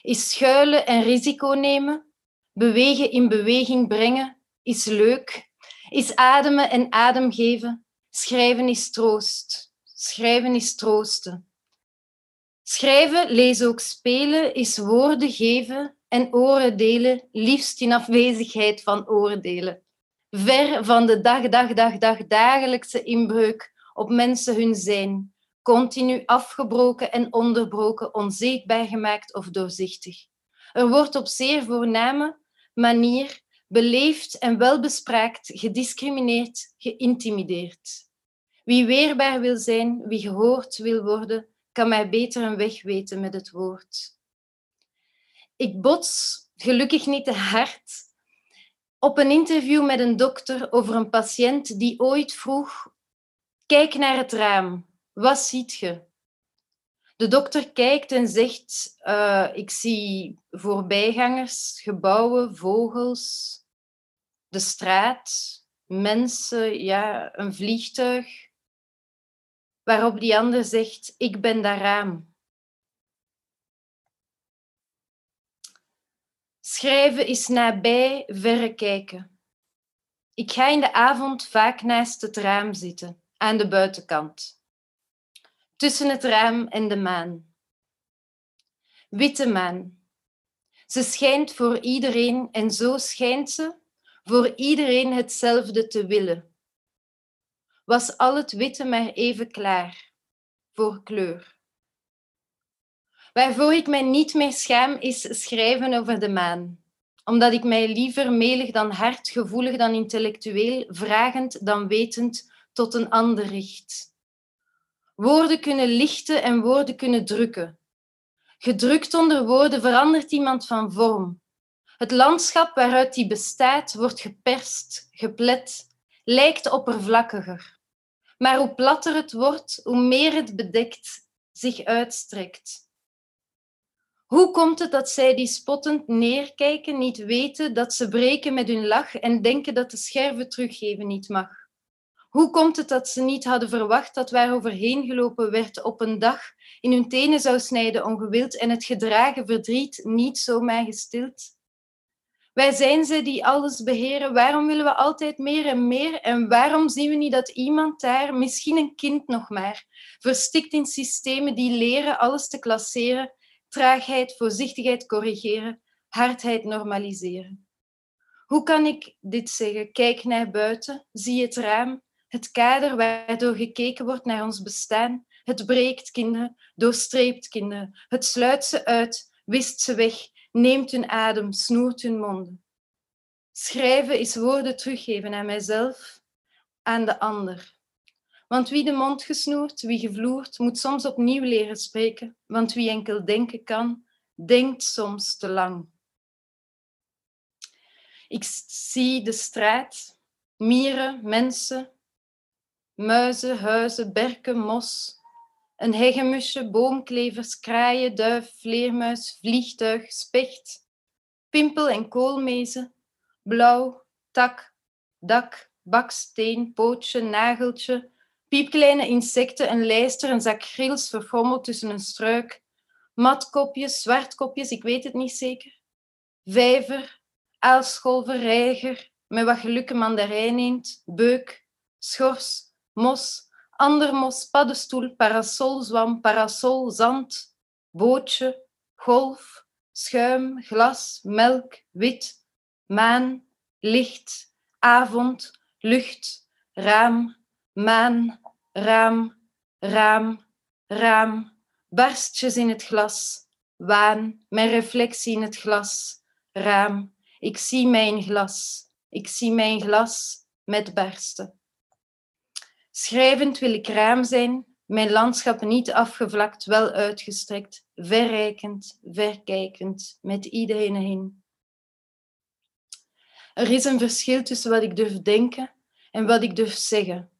Is schuilen en risico nemen. Bewegen in beweging brengen is leuk. Is ademen en adem geven. Schrijven is troost. Schrijven is troosten. Schrijven, lezen ook spelen, is woorden geven en oren delen, liefst in afwezigheid van oordelen. Ver van de dag, dag, dag, dag, dagelijkse inbreuk op mensen hun zijn continu afgebroken en onderbroken, onzichtbaar gemaakt of doorzichtig. Er wordt op zeer voorname manier beleefd en welbespraakt, gediscrimineerd, geïntimideerd. Wie weerbaar wil zijn, wie gehoord wil worden, kan mij beter een weg weten met het woord. Ik bots gelukkig niet te hard Op een interview met een dokter over een patiënt die ooit vroeg: Kijk naar het raam, wat ziet je? De dokter kijkt en zegt: uh, Ik zie voorbijgangers, gebouwen, vogels, de straat, mensen, ja, een vliegtuig. Waarop die ander zegt: Ik ben dat raam. Schrijven is nabij verrekijken. Ik ga in de avond vaak naast het raam zitten, aan de buitenkant. Tussen het raam en de maan. Witte maan. Ze schijnt voor iedereen en zo schijnt ze voor iedereen hetzelfde te willen. Was al het witte maar even klaar voor kleur. Waarvoor ik mij niet meer schaam, is schrijven over de maan. Omdat ik mij liever melig dan hard, gevoelig dan intellectueel, vragend dan wetend tot een ander richt. Woorden kunnen lichten en woorden kunnen drukken. Gedrukt onder woorden verandert iemand van vorm. Het landschap waaruit die bestaat wordt geperst, geplet, lijkt oppervlakkiger. Maar hoe platter het wordt, hoe meer het bedekt, zich uitstrekt. Hoe komt het dat zij die spottend neerkijken niet weten dat ze breken met hun lach en denken dat de scherven teruggeven niet mag? Hoe komt het dat ze niet hadden verwacht dat waar overheen gelopen werd op een dag in hun tenen zou snijden ongewild en het gedragen verdriet niet zomaar gestild? Wij zijn ze die alles beheren. Waarom willen we altijd meer en meer? En waarom zien we niet dat iemand daar, misschien een kind nog maar, verstikt in systemen die leren alles te klasseren, traagheid, voorzichtigheid corrigeren, hardheid normaliseren. Hoe kan ik dit zeggen? Kijk naar buiten, zie het raam, het kader waardoor gekeken wordt naar ons bestaan. Het breekt kinderen, doorstreept kinderen, het sluit ze uit, wist ze weg, neemt hun adem, snoert hun monden. Schrijven is woorden teruggeven aan mijzelf, aan de ander. Want wie de mond gesnoerd, wie gevloerd, moet soms opnieuw leren spreken. Want wie enkel denken kan, denkt soms te lang. Ik zie de straat, mieren, mensen, muizen, huizen, berken, mos, een hegemusje, boomklevers, kraaien, duif, vleermuis, vliegtuig, specht, pimpel en koolmezen, blauw, tak, dak, baksteen, pootje, nageltje, Piepkleine insecten, een lijster, een zak grils verfrommeld tussen een struik. Matkopjes, zwartkopjes, ik weet het niet zeker. Vijver, aalscholver, reiger, met wat geluk een mandarijn eend, beuk, schors, mos, andermos, paddenstoel, parasol, zwam, parasol, zand, bootje, golf, schuim, glas, melk, wit, maan, licht, avond, lucht, raam, maan, raam, raam, raam, barstjes in het glas, waan, mijn reflectie in het glas, raam, ik zie mijn glas, ik zie mijn glas met barsten. Schrijvend wil ik raam zijn, mijn landschap niet afgevlakt, wel uitgestrekt, verrijkend, verkijkend, met iedereen heen. Er is een verschil tussen wat ik durf denken en wat ik durf zeggen.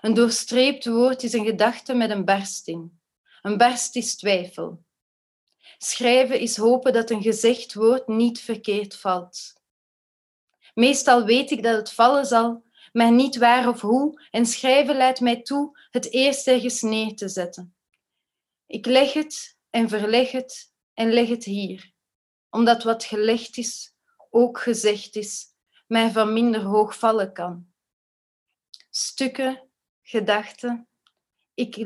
Een doorstreept woord is een gedachte met een barsting. Een barst is twijfel. Schrijven is hopen dat een gezegd woord niet verkeerd valt. Meestal weet ik dat het vallen zal, maar niet waar of hoe, en schrijven leidt mij toe het eerst ergens neer te zetten. Ik leg het en verleg het en leg het hier, omdat wat gelegd is ook gezegd is, mij van minder hoog vallen kan. Stukken gedachten. Ik,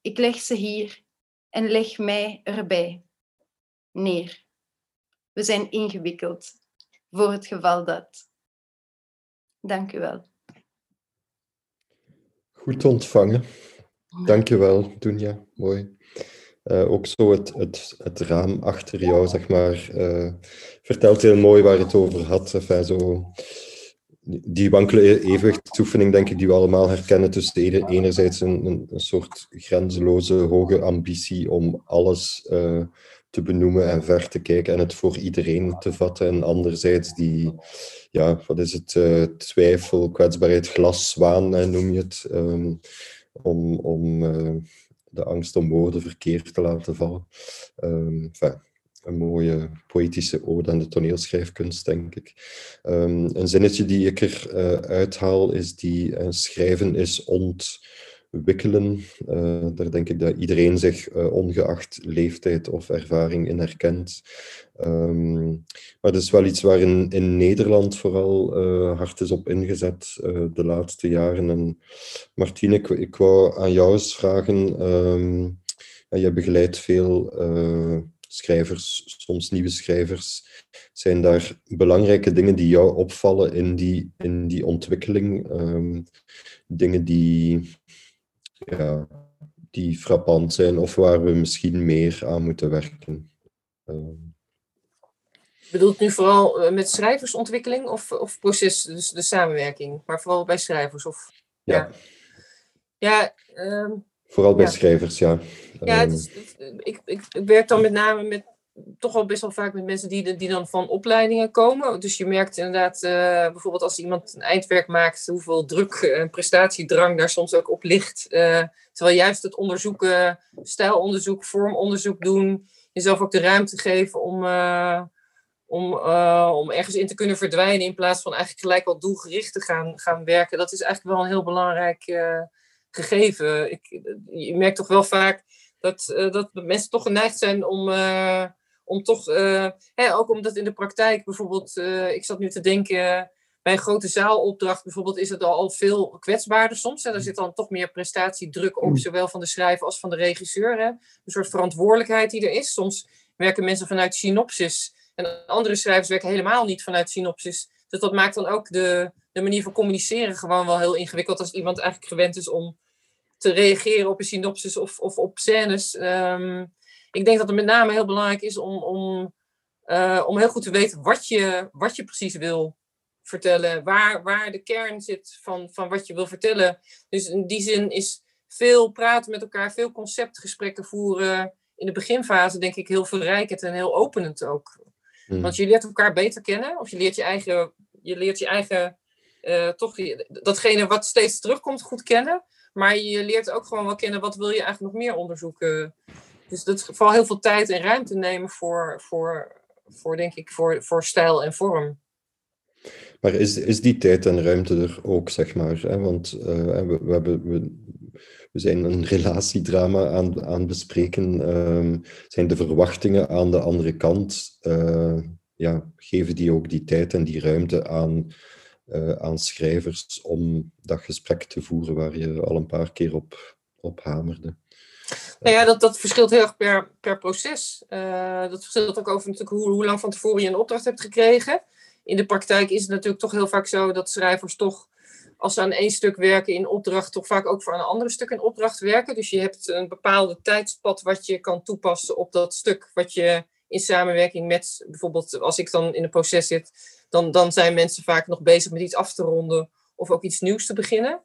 ik leg ze hier en leg mij erbij neer. We zijn ingewikkeld voor het geval dat. Dank u wel. Goed ontvangen. Dank je wel, Dunja. Mooi. Uh, ook zo het, het, het raam achter jou, zeg maar, uh, vertelt heel mooi waar het over had. Enfin, zo, die wankele e-, evenwichtsoefening, denk ik, die we allemaal herkennen tussen enerzijds een, een, een soort grenzeloze hoge ambitie om alles uh, te benoemen en ver te kijken en het voor iedereen te vatten. En anderzijds die, ja, wat is het, uh, twijfel, kwetsbaarheid, glaszwaan uh, noem je het, um, om, om uh, de angst om woorden verkeerd te laten vallen. Um, een mooie poëtische ode aan de toneelschrijfkunst, denk ik. Um, een zinnetje die ik er uithaal is die schrijven is ont wikkelen. Uh, daar denk ik dat iedereen zich uh, ongeacht leeftijd of ervaring in herkent. Um, maar het is wel iets waar in, in Nederland vooral uh, hard is op ingezet de laatste jaren. En Martine, ik, ik wou aan jou eens vragen. Um, je begeleidt veel schrijvers, soms nieuwe schrijvers. Zijn daar belangrijke dingen die jou opvallen in die, in die ontwikkeling? Um, dingen die ja, die frappant zijn of waar we misschien meer aan moeten werken. Uh. Bedoelt nu vooral eh, met schrijversontwikkeling of, of proces, dus de samenwerking, maar vooral bij schrijvers? Of, ja. Ja, ja um, vooral bij ja. schrijvers, ja. Ja, is, ik, ik, ik werk dan met name met toch wel best wel vaak met mensen die, die dan van opleidingen komen. Dus je merkt inderdaad, uh, bijvoorbeeld als iemand een eindwerk maakt, hoeveel druk en prestatiedrang daar soms ook op ligt. Uh, terwijl juist het onderzoeken, stijlonderzoek, vormonderzoek doen, jezelf ook de ruimte geven om, uh, om, om ergens in te kunnen verdwijnen in plaats van eigenlijk gelijk al doelgericht te gaan, gaan werken. Dat is eigenlijk wel een heel belangrijk gegeven. Ik, je merkt toch wel vaak dat, dat mensen toch geneigd zijn om om toch, uh, hè, ook omdat in de praktijk bijvoorbeeld, uh, ik zat nu te denken, bij een grote zaalopdracht bijvoorbeeld is het al veel kwetsbaarder soms. Hè. Er zit dan toch meer prestatiedruk op, Mm. zowel van de schrijver als van de regisseur. Hè. Een soort verantwoordelijkheid die er is. Soms werken mensen vanuit synopsis en andere schrijvers werken helemaal niet vanuit synopsis. Dus dat maakt dan ook de, de manier van communiceren gewoon wel heel ingewikkeld als iemand eigenlijk gewend is om te reageren op een synopsis of, of op scènes. Um, ik denk dat het met name heel belangrijk is om, om, uh, om heel goed te weten wat je, wat je precies wil vertellen. Waar, waar de kern zit van, van wat je wil vertellen. Dus in die zin is veel praten met elkaar, veel conceptgesprekken voeren. In de beginfase denk ik heel verrijkend en heel openend ook. Hmm. Want je leert elkaar beter kennen. Of je leert je eigen, je leert je eigen uh, toch datgene wat steeds terugkomt goed kennen. Maar je leert ook gewoon wel kennen wat wil je eigenlijk nog meer onderzoeken. Dus dat vooral heel veel tijd en ruimte nemen voor, voor, voor denk ik, voor, voor stijl en vorm. Maar is, is die tijd en ruimte er ook, zeg maar? Hè? Want uh, we, we, hebben, we, zijn een relatiedrama aan, aan bespreken. Uh, zijn de verwachtingen aan de andere kant, uh, ja, geven die ook die tijd en die ruimte aan, uh, aan schrijvers om dat gesprek te voeren waar je al een paar keer op, op hamerde? Nou ja, dat, dat verschilt heel erg per, per proces. Uh, dat verschilt ook over natuurlijk hoe, hoe lang van tevoren je een opdracht hebt gekregen. In de praktijk is het natuurlijk toch heel vaak zo dat schrijvers toch, als ze aan één stuk werken in opdracht, toch vaak ook voor een ander stuk in opdracht werken. Dus je hebt een bepaalde tijdspad wat je kan toepassen op dat stuk wat je in samenwerking met, bijvoorbeeld als ik dan in een proces zit, dan, dan zijn mensen vaak nog bezig met iets af te ronden of ook iets nieuws te beginnen.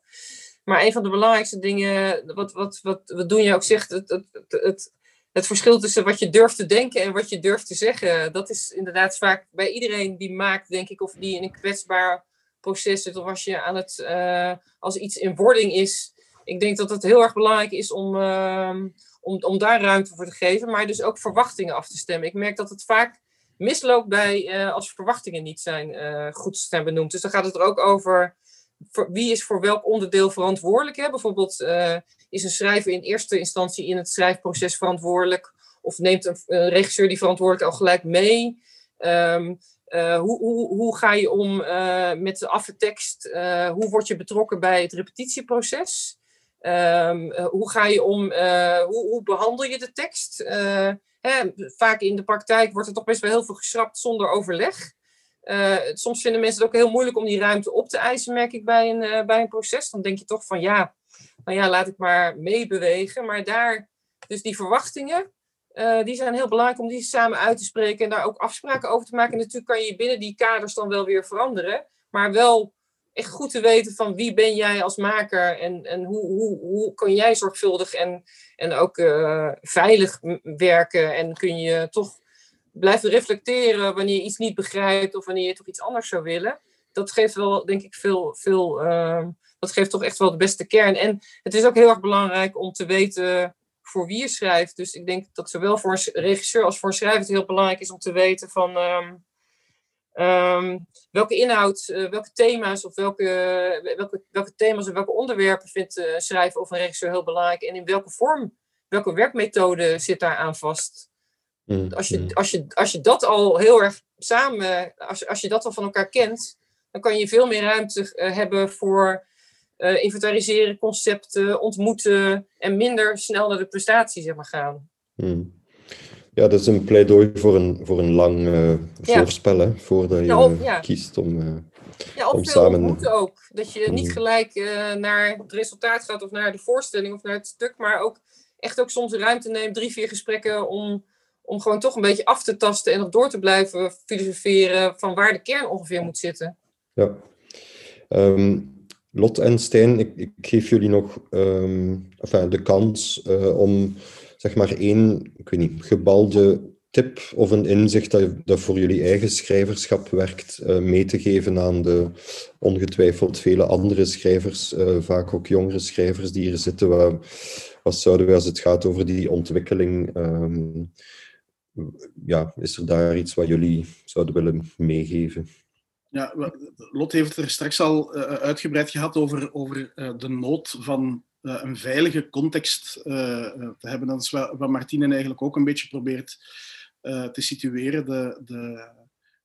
Maar een van de belangrijkste dingen, wat, wat, wat, wat Doenja ook zegt, het, het, het, het verschil tussen wat je durft te denken en wat je durft te zeggen, dat is inderdaad vaak bij iedereen die maakt, denk ik, of die in een kwetsbaar proces zit, of als je aan het, uh, als iets in wording is. Ik denk dat het heel erg belangrijk is om, uh, om, om daar ruimte voor te geven, maar dus ook verwachtingen af te stemmen. Ik merk dat het vaak misloopt bij uh, als verwachtingen niet zijn goed zijn benoemd. Dus dan gaat het er ook over wie is voor welk onderdeel verantwoordelijk? Hè? Bijvoorbeeld, uh, is een schrijver in eerste instantie in het schrijfproces verantwoordelijk? Of neemt een, regisseur die verantwoordelijk al gelijk mee? Um, uh, hoe, hoe, hoe ga je om uh, met de aftekst? hoe word je betrokken bij het repetitieproces? Um, hoe ga je om? hoe, hoe behandel je de tekst? Hè, vaak in de praktijk wordt er toch best wel heel veel geschrapt zonder overleg. Uh, soms vinden mensen het ook heel moeilijk om die ruimte op te eisen, merk ik bij een, uh, bij een proces. Dan denk je toch van ja, nou ja, laat ik maar meebewegen. Maar daar, dus die verwachtingen, uh, die zijn heel belangrijk om die samen uit te spreken en daar ook afspraken over te maken. En natuurlijk kan je binnen die kaders dan wel weer veranderen, maar wel echt goed te weten van wie ben jij als maker en, en hoe, hoe, hoe kun jij zorgvuldig en, en ook veilig werken en kun je toch blijven reflecteren wanneer je iets niet begrijpt of wanneer je toch iets anders zou willen. Dat geeft wel, denk ik, veel, veel uh, dat geeft toch echt wel de beste kern. En het is ook heel erg belangrijk om te weten voor wie je schrijft. Dus ik denk dat zowel voor een regisseur als voor een schrijver het heel belangrijk is om te weten van um, um, welke inhoud, uh, welke thema's of welke, welke, welke thema's en welke onderwerpen vindt een schrijver of een regisseur heel belangrijk en in welke vorm, welke werkmethode zit daar aan vast. Mm, als, je, als, je, als je dat al heel erg samen, als, als je dat al van elkaar kent, dan kan je veel meer ruimte uh, hebben voor uh, inventariseren, concepten, ontmoeten en minder snel naar de prestatie zeg maar, gaan. Hmm. Ja, dat is een pleidooi voor een, voor een lang uh, ja. voorspel, hè, voordat je ja, of, ja. kiest om, uh, ja, om samen... ontmoeten ook. Dat je niet gelijk naar het resultaat gaat of naar de voorstelling of naar het stuk, maar ook echt ook soms ruimte neemt, drie, vier gesprekken om, om gewoon toch een beetje af te tasten en nog door te blijven filosoferen van waar de kern ongeveer moet zitten. Ja. Um, Lot en Stijn, ik, ik geef jullie nog um, enfin, de kans uh, om zeg maar één, ik weet niet, gebalde tip of een inzicht dat, dat voor jullie eigen schrijverschap werkt, uh, mee te geven aan de ongetwijfeld vele andere schrijvers, uh, vaak ook jongere schrijvers die hier zitten. Wat, wat zouden we als het gaat over die ontwikkeling, um, ja, is er daar iets wat jullie zouden willen meegeven? Ja, Lot heeft er straks al uh, uitgebreid gehad over, over uh, de nood van een veilige context te hebben. Dat is wat, Martine eigenlijk ook een beetje probeert te situeren. De, de,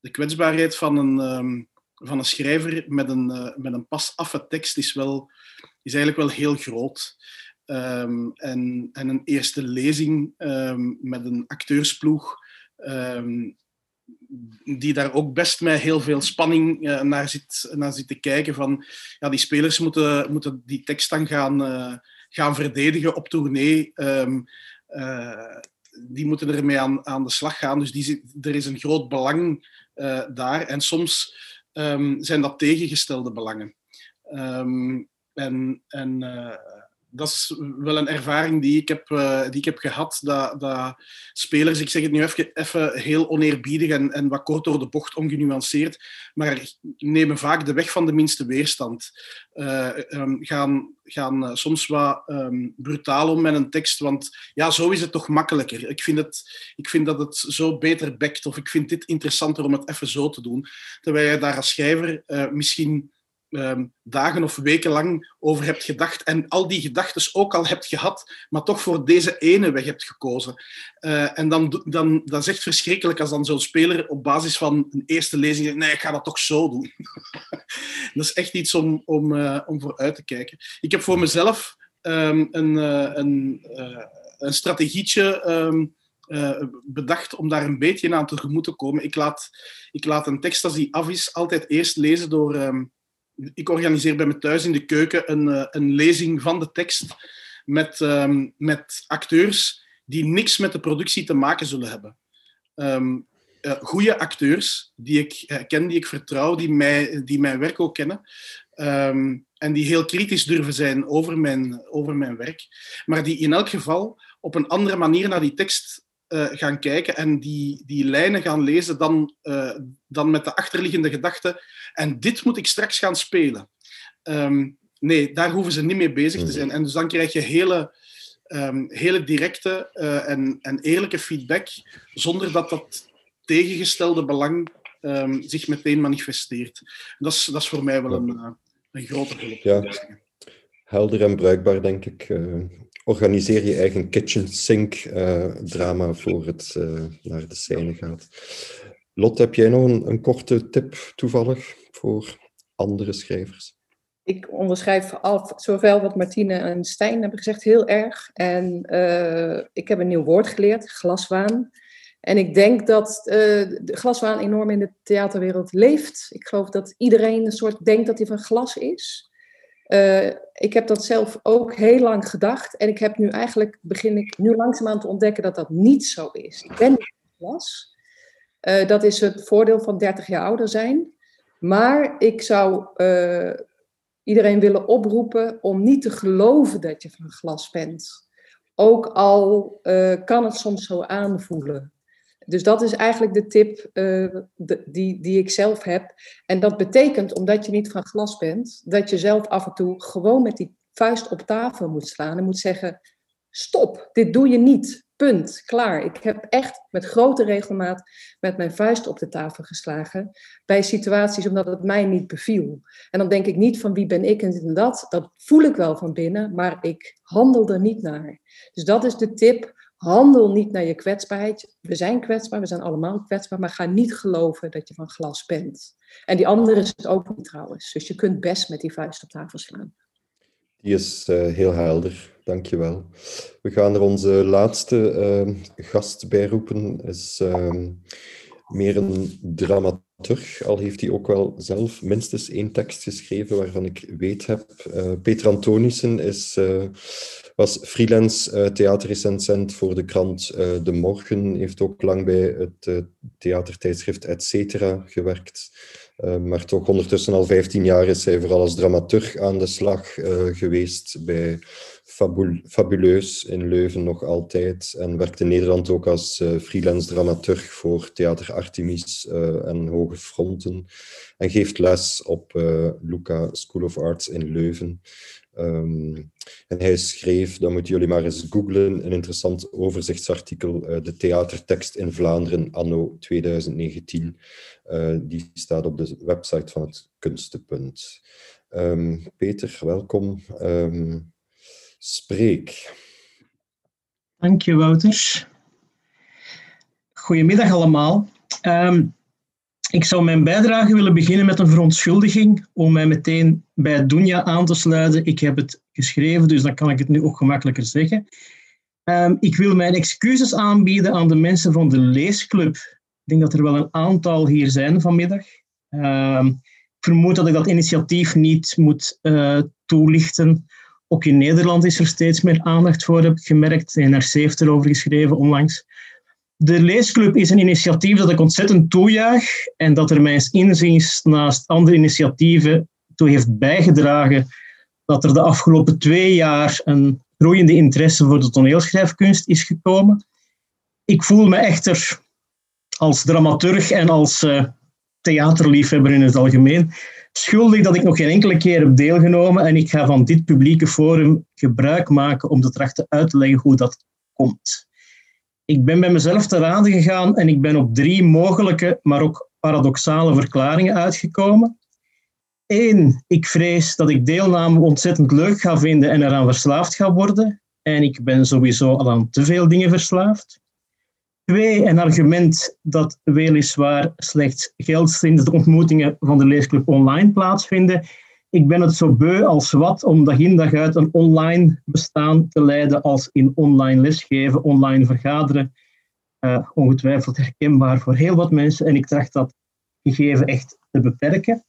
de kwetsbaarheid van een, um, van een schrijver met een, met een pas affe tekst is, wel, is eigenlijk wel heel groot. Um, en, en een eerste lezing um, met een acteursploeg die daar ook best met heel veel spanning uh, naar, zit, naar zit te kijken. Van, ja, die spelers moeten, moeten die tekst dan gaan, uh, gaan verdedigen op tournee. Uh, die moeten ermee aan, aan de slag gaan. Dus die, er is een groot belang daar. En soms zijn dat tegengestelde belangen. En en dat is wel een ervaring die ik heb, uh, die ik heb gehad. Dat, dat spelers, ik zeg het nu even, even heel oneerbiedig en, en wat kort door de bocht ongenuanceerd, maar nemen vaak de weg van de minste weerstand. Uh, um, gaan gaan uh, soms wat um, brutaal om met een tekst, want ja, zo is het toch makkelijker. Ik vind, het, ik vind dat het zo beter bekt, of ik vind dit interessanter om het even zo te doen. Terwijl je daar als schrijver misschien um, dagen of weken lang over hebt gedacht en al die gedachten ook al hebt gehad, maar toch voor deze ene weg hebt gekozen. Uh, en dan, dan, dat is echt verschrikkelijk als dan zo'n speler op basis van een eerste lezing zegt, nee, ik ga dat toch zo doen. dat is echt iets om, om, uh, om voor uit te kijken. Ik heb voor mezelf um, een, uh, een, een strategietje uh, bedacht om daar een beetje aan tegemoet te komen. Ik laat, ik laat een tekst als die af is altijd eerst lezen door, ik organiseer bij me thuis in de keuken een, uh, een lezing van de tekst met, um, met acteurs die niks met de productie te maken zullen hebben. Um, uh, goede acteurs die ik ken, die ik vertrouw, die, mij, die mijn werk ook kennen. Um, en die heel kritisch durven zijn over mijn, over mijn werk. Maar die in elk geval op een andere manier naar die tekst uh, gaan kijken en die, die lijnen gaan lezen dan, uh, dan met de achterliggende gedachte. En dit moet ik straks gaan spelen. Um, nee, daar hoeven ze niet mee bezig te zijn. En dus dan krijg je hele, um, hele directe uh, en, en eerlijke feedback, zonder dat dat tegengestelde belang um, zich meteen manifesteert. Dat is, dat is voor mij wel een, een grote hulp. Ja. Helder en bruikbaar, denk ik organiseer je eigen kitchen sink uh, drama voor het uh, naar de scène gaat. Lot, heb jij nog een, een, korte tip toevallig voor andere schrijvers? Ik onderschrijf al, zowel wat Martine en Stijn hebben gezegd heel erg. En uh, ik heb een nieuw woord geleerd, glaswaan. En ik denk dat de glaswaan enorm in de theaterwereld leeft. Ik geloof dat iedereen een soort denkt dat hij van glas is. Ik heb dat zelf ook heel lang gedacht. En ik heb nu eigenlijk, begin ik nu langzaamaan te ontdekken dat dat niet zo is. Ik ben niet. Uh, dat is het voordeel van 30 jaar ouder zijn. Maar ik zou eh, iedereen willen oproepen om niet te geloven dat je van glas bent. Ook al eh, kan het soms zo aanvoelen. Dus dat is eigenlijk de tip eh, die, die ik zelf heb. En dat betekent, omdat je niet van glas bent, dat je zelf af en toe gewoon met die vuist op tafel moet slaan en moet zeggen: Stop, dit doe je niet. Punt, klaar. Ik heb echt met grote regelmaat met mijn vuist op de tafel geslagen bij situaties omdat het mij niet beviel. En dan denk ik niet van wie ben ik en dit en dat. Dat voel ik wel van binnen, maar ik handel er niet naar. Dus dat is de tip. Handel niet naar je kwetsbaarheid. We zijn kwetsbaar, we zijn allemaal kwetsbaar, maar ga niet geloven dat je van glas bent. En die andere is het ook niet trouwens. Dus je kunt best met die vuist op tafel slaan. Die is uh, heel helder, dankjewel. We gaan er onze laatste uh, gast bij roepen. Is uh, meer een dramaturg, al heeft hij ook wel zelf minstens één tekst geschreven waarvan ik weet heb. Peter Antonissen is, was freelance theaterrecensent voor de krant De Morgen, heeft ook lang bij het theatertijdschrift Etcetera gewerkt. Uh, maar toch ondertussen al 15 jaar is hij vooral als dramaturg aan de slag uh, geweest bij Fabul Fabuleus in Leuven nog altijd. En werkt in Nederland ook als uh, freelance dramaturg voor Theater Artemis en Hoge Fronten. En geeft les op Luca School of Arts in Leuven. Um, en hij schreef, dan moeten jullie maar eens googlen, een interessant overzichtsartikel, uh, de theatertekst in Vlaanderen anno 2019. Uh, die staat op de website van het Kunstenpunt. Um, Peter, welkom. Um, spreek. Dank je, Wouter. Goedemiddag allemaal. Ik zou mijn bijdrage willen beginnen met een verontschuldiging om mij meteen bij Dunja aan te sluiten. Ik heb het geschreven, dus dan kan ik het nu ook gemakkelijker zeggen. Um, ik wil mijn excuses aanbieden aan de mensen van de leesclub. Ik denk dat er wel een aantal hier zijn vanmiddag. Um, ik vermoed dat ik dat initiatief niet moet uh, toelichten. Ook in Nederland is er steeds meer aandacht voor, heb ik gemerkt. De NRC heeft erover geschreven onlangs. De leesclub is een initiatief dat ik ontzettend toejuich en dat er mijns inziens naast andere initiatieven toe heeft bijgedragen dat er de afgelopen twee jaar een groeiende interesse voor de toneelschrijfkunst is gekomen. Ik voel me echter als dramaturg en als uh, theaterliefhebber in het algemeen schuldig dat ik nog geen enkele keer heb deelgenomen en ik ga van dit publieke forum gebruik maken om te trachten uit te leggen hoe dat komt. Ik ben bij mezelf te raden gegaan en ik ben op drie mogelijke, maar ook paradoxale verklaringen uitgekomen. Eén, ik vrees dat ik deelname ontzettend leuk ga vinden en eraan verslaafd ga worden. En ik ben sowieso al aan te veel dingen verslaafd. Twee, een argument dat weliswaar slechts geldt sinds de ontmoetingen van de leesclub online plaatsvinden. Ik ben het zo beu als wat om dag in dag uit een online bestaan te leiden als in online lesgeven, online vergaderen. Uh, ongetwijfeld herkenbaar voor heel wat mensen en ik tracht dat gegeven echt te beperken.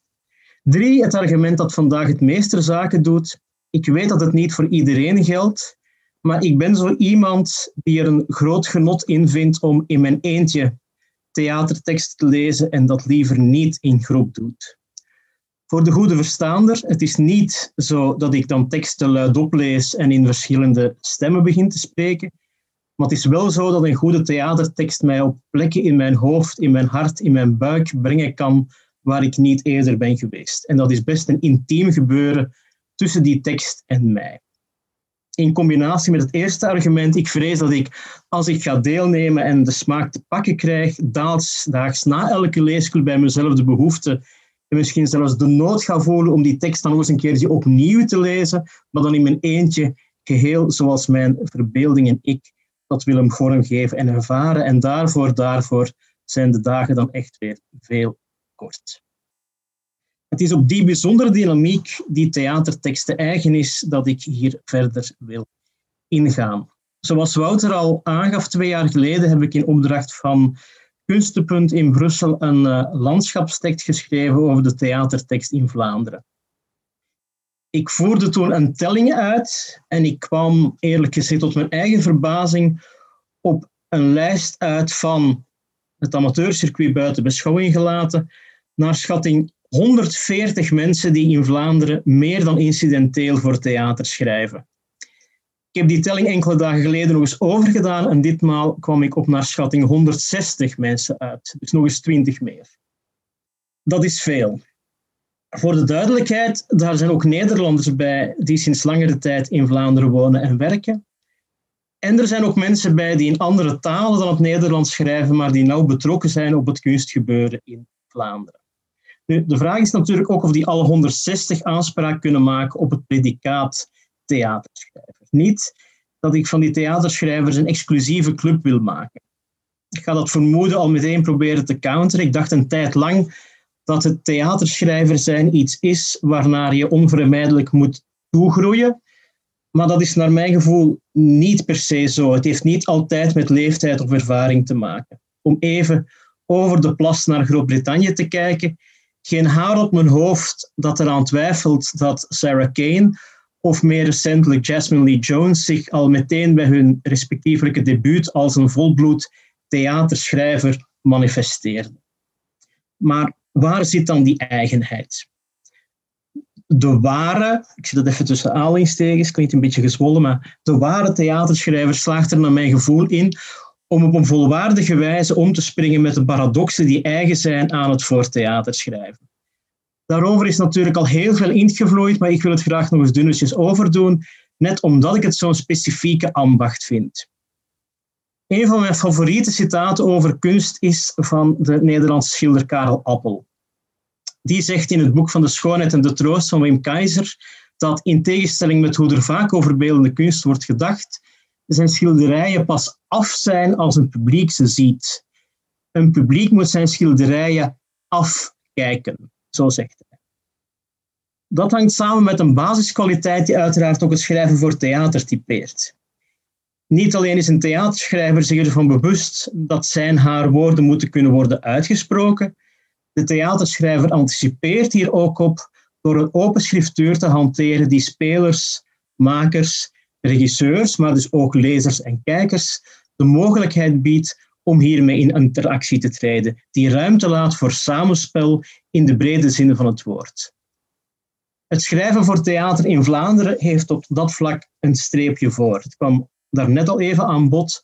Drie, het argument dat vandaag het meeste zaken doet. Ik weet dat het niet voor iedereen geldt, maar ik ben zo iemand die er een groot genot in vindt om in mijn eentje theatertekst te lezen en dat liever niet in groep doet. Voor de goede verstaander, het is niet zo dat ik dan teksten luidop lees en in verschillende stemmen begin te spreken, maar het is wel zo dat een goede theatertekst mij op plekken in mijn hoofd, in mijn hart, in mijn buik brengen kan waar ik niet eerder ben geweest. En dat is best een intiem gebeuren tussen die tekst en mij. In combinatie met het eerste argument, ik vrees dat ik, als ik ga deelnemen en de smaak te pakken krijg, daags, daags na elke leesclub bij mezelf de behoefte en misschien zelfs de nood ga voelen om die tekst dan nog eens een keertje opnieuw te lezen, maar dan in mijn eentje, geheel zoals mijn verbeelding en ik dat willen vormgeven en ervaren. En daarvoor, daarvoor zijn de dagen dan echt weer veel kort. Het is op die bijzondere dynamiek die theaterteksten eigen is dat ik hier verder wil ingaan. Zoals Wouter al aangaf, twee jaar geleden heb ik in opdracht van Kunstenpunt in Brussel een uh, landschapstekst geschreven over de theatertekst in Vlaanderen. Ik voerde toen een telling uit en ik kwam eerlijk gezegd tot mijn eigen verbazing op een lijst uit van het amateurcircuit buiten beschouwing gelaten naar schatting 140 mensen die in Vlaanderen meer dan incidenteel voor theater schrijven. Ik heb die telling enkele dagen geleden nog eens overgedaan en ditmaal kwam ik op naar schatting 160 mensen uit. Dus nog eens 20 meer. Dat is veel. Voor de duidelijkheid, daar zijn ook Nederlanders bij die sinds langere tijd in Vlaanderen wonen en werken. En er zijn ook mensen bij die in andere talen dan het Nederlands schrijven, maar die nauw betrokken zijn op het kunstgebeuren in Vlaanderen. Nu, de vraag is natuurlijk ook of die alle 160 aanspraak kunnen maken op het predicaat theaterschrijver. Niet dat ik van die theaterschrijvers een exclusieve club wil maken. Ik ga dat vermoeden al meteen proberen te counteren. Ik dacht een tijd lang dat het theaterschrijver zijn iets is waarnaar je onvermijdelijk moet toegroeien. Maar dat is naar mijn gevoel niet per se zo. Het heeft niet altijd met leeftijd of ervaring te maken. Om even over de plas naar Groot-Brittannië te kijken. Geen haar op mijn hoofd dat eraan twijfelt dat Sarah Kane of meer recentelijk Jasmine Lee Jones zich al meteen bij hun respectievelijke debuut als een volbloed theaterschrijver manifesteerden. Maar waar zit dan die eigenheid? De ware, ik zie dat even tussen aanhalingstekens, klinkt een beetje gezwollen, maar de ware theaterschrijver slaagt er naar mijn gevoel in om op een volwaardige wijze om te springen met de paradoxen die eigen zijn aan het voor theaterschrijven. Daarover is natuurlijk al heel veel ingevloeid, maar ik wil het graag nog eens dunnetjes overdoen, net omdat ik het zo'n specifieke ambacht vind. Een van mijn favoriete citaten over kunst is van de Nederlandse schilder Karel Appel. Die zegt in het boek van de schoonheid en de troost van Wim Keizer dat in tegenstelling met hoe er vaak over beeldende kunst wordt gedacht, zijn schilderijen pas af zijn als een publiek ze ziet. Een publiek moet zijn schilderijen afkijken, zo zegt hij. Dat hangt samen met een basiskwaliteit die uiteraard ook het schrijven voor theater typeert. Niet alleen is een theaterschrijver zich ervan bewust dat zijn haar woorden moeten kunnen worden uitgesproken. De theaterschrijver anticipeert hier ook op door een open schriftuur te hanteren die spelers, makers, regisseurs, maar dus ook lezers en kijkers de mogelijkheid biedt om hiermee in interactie te treden, die ruimte laat voor samenspel in de brede zin van het woord. Het schrijven voor theater in Vlaanderen heeft op dat vlak een streepje voor. Het kwam daar net al even aan bod.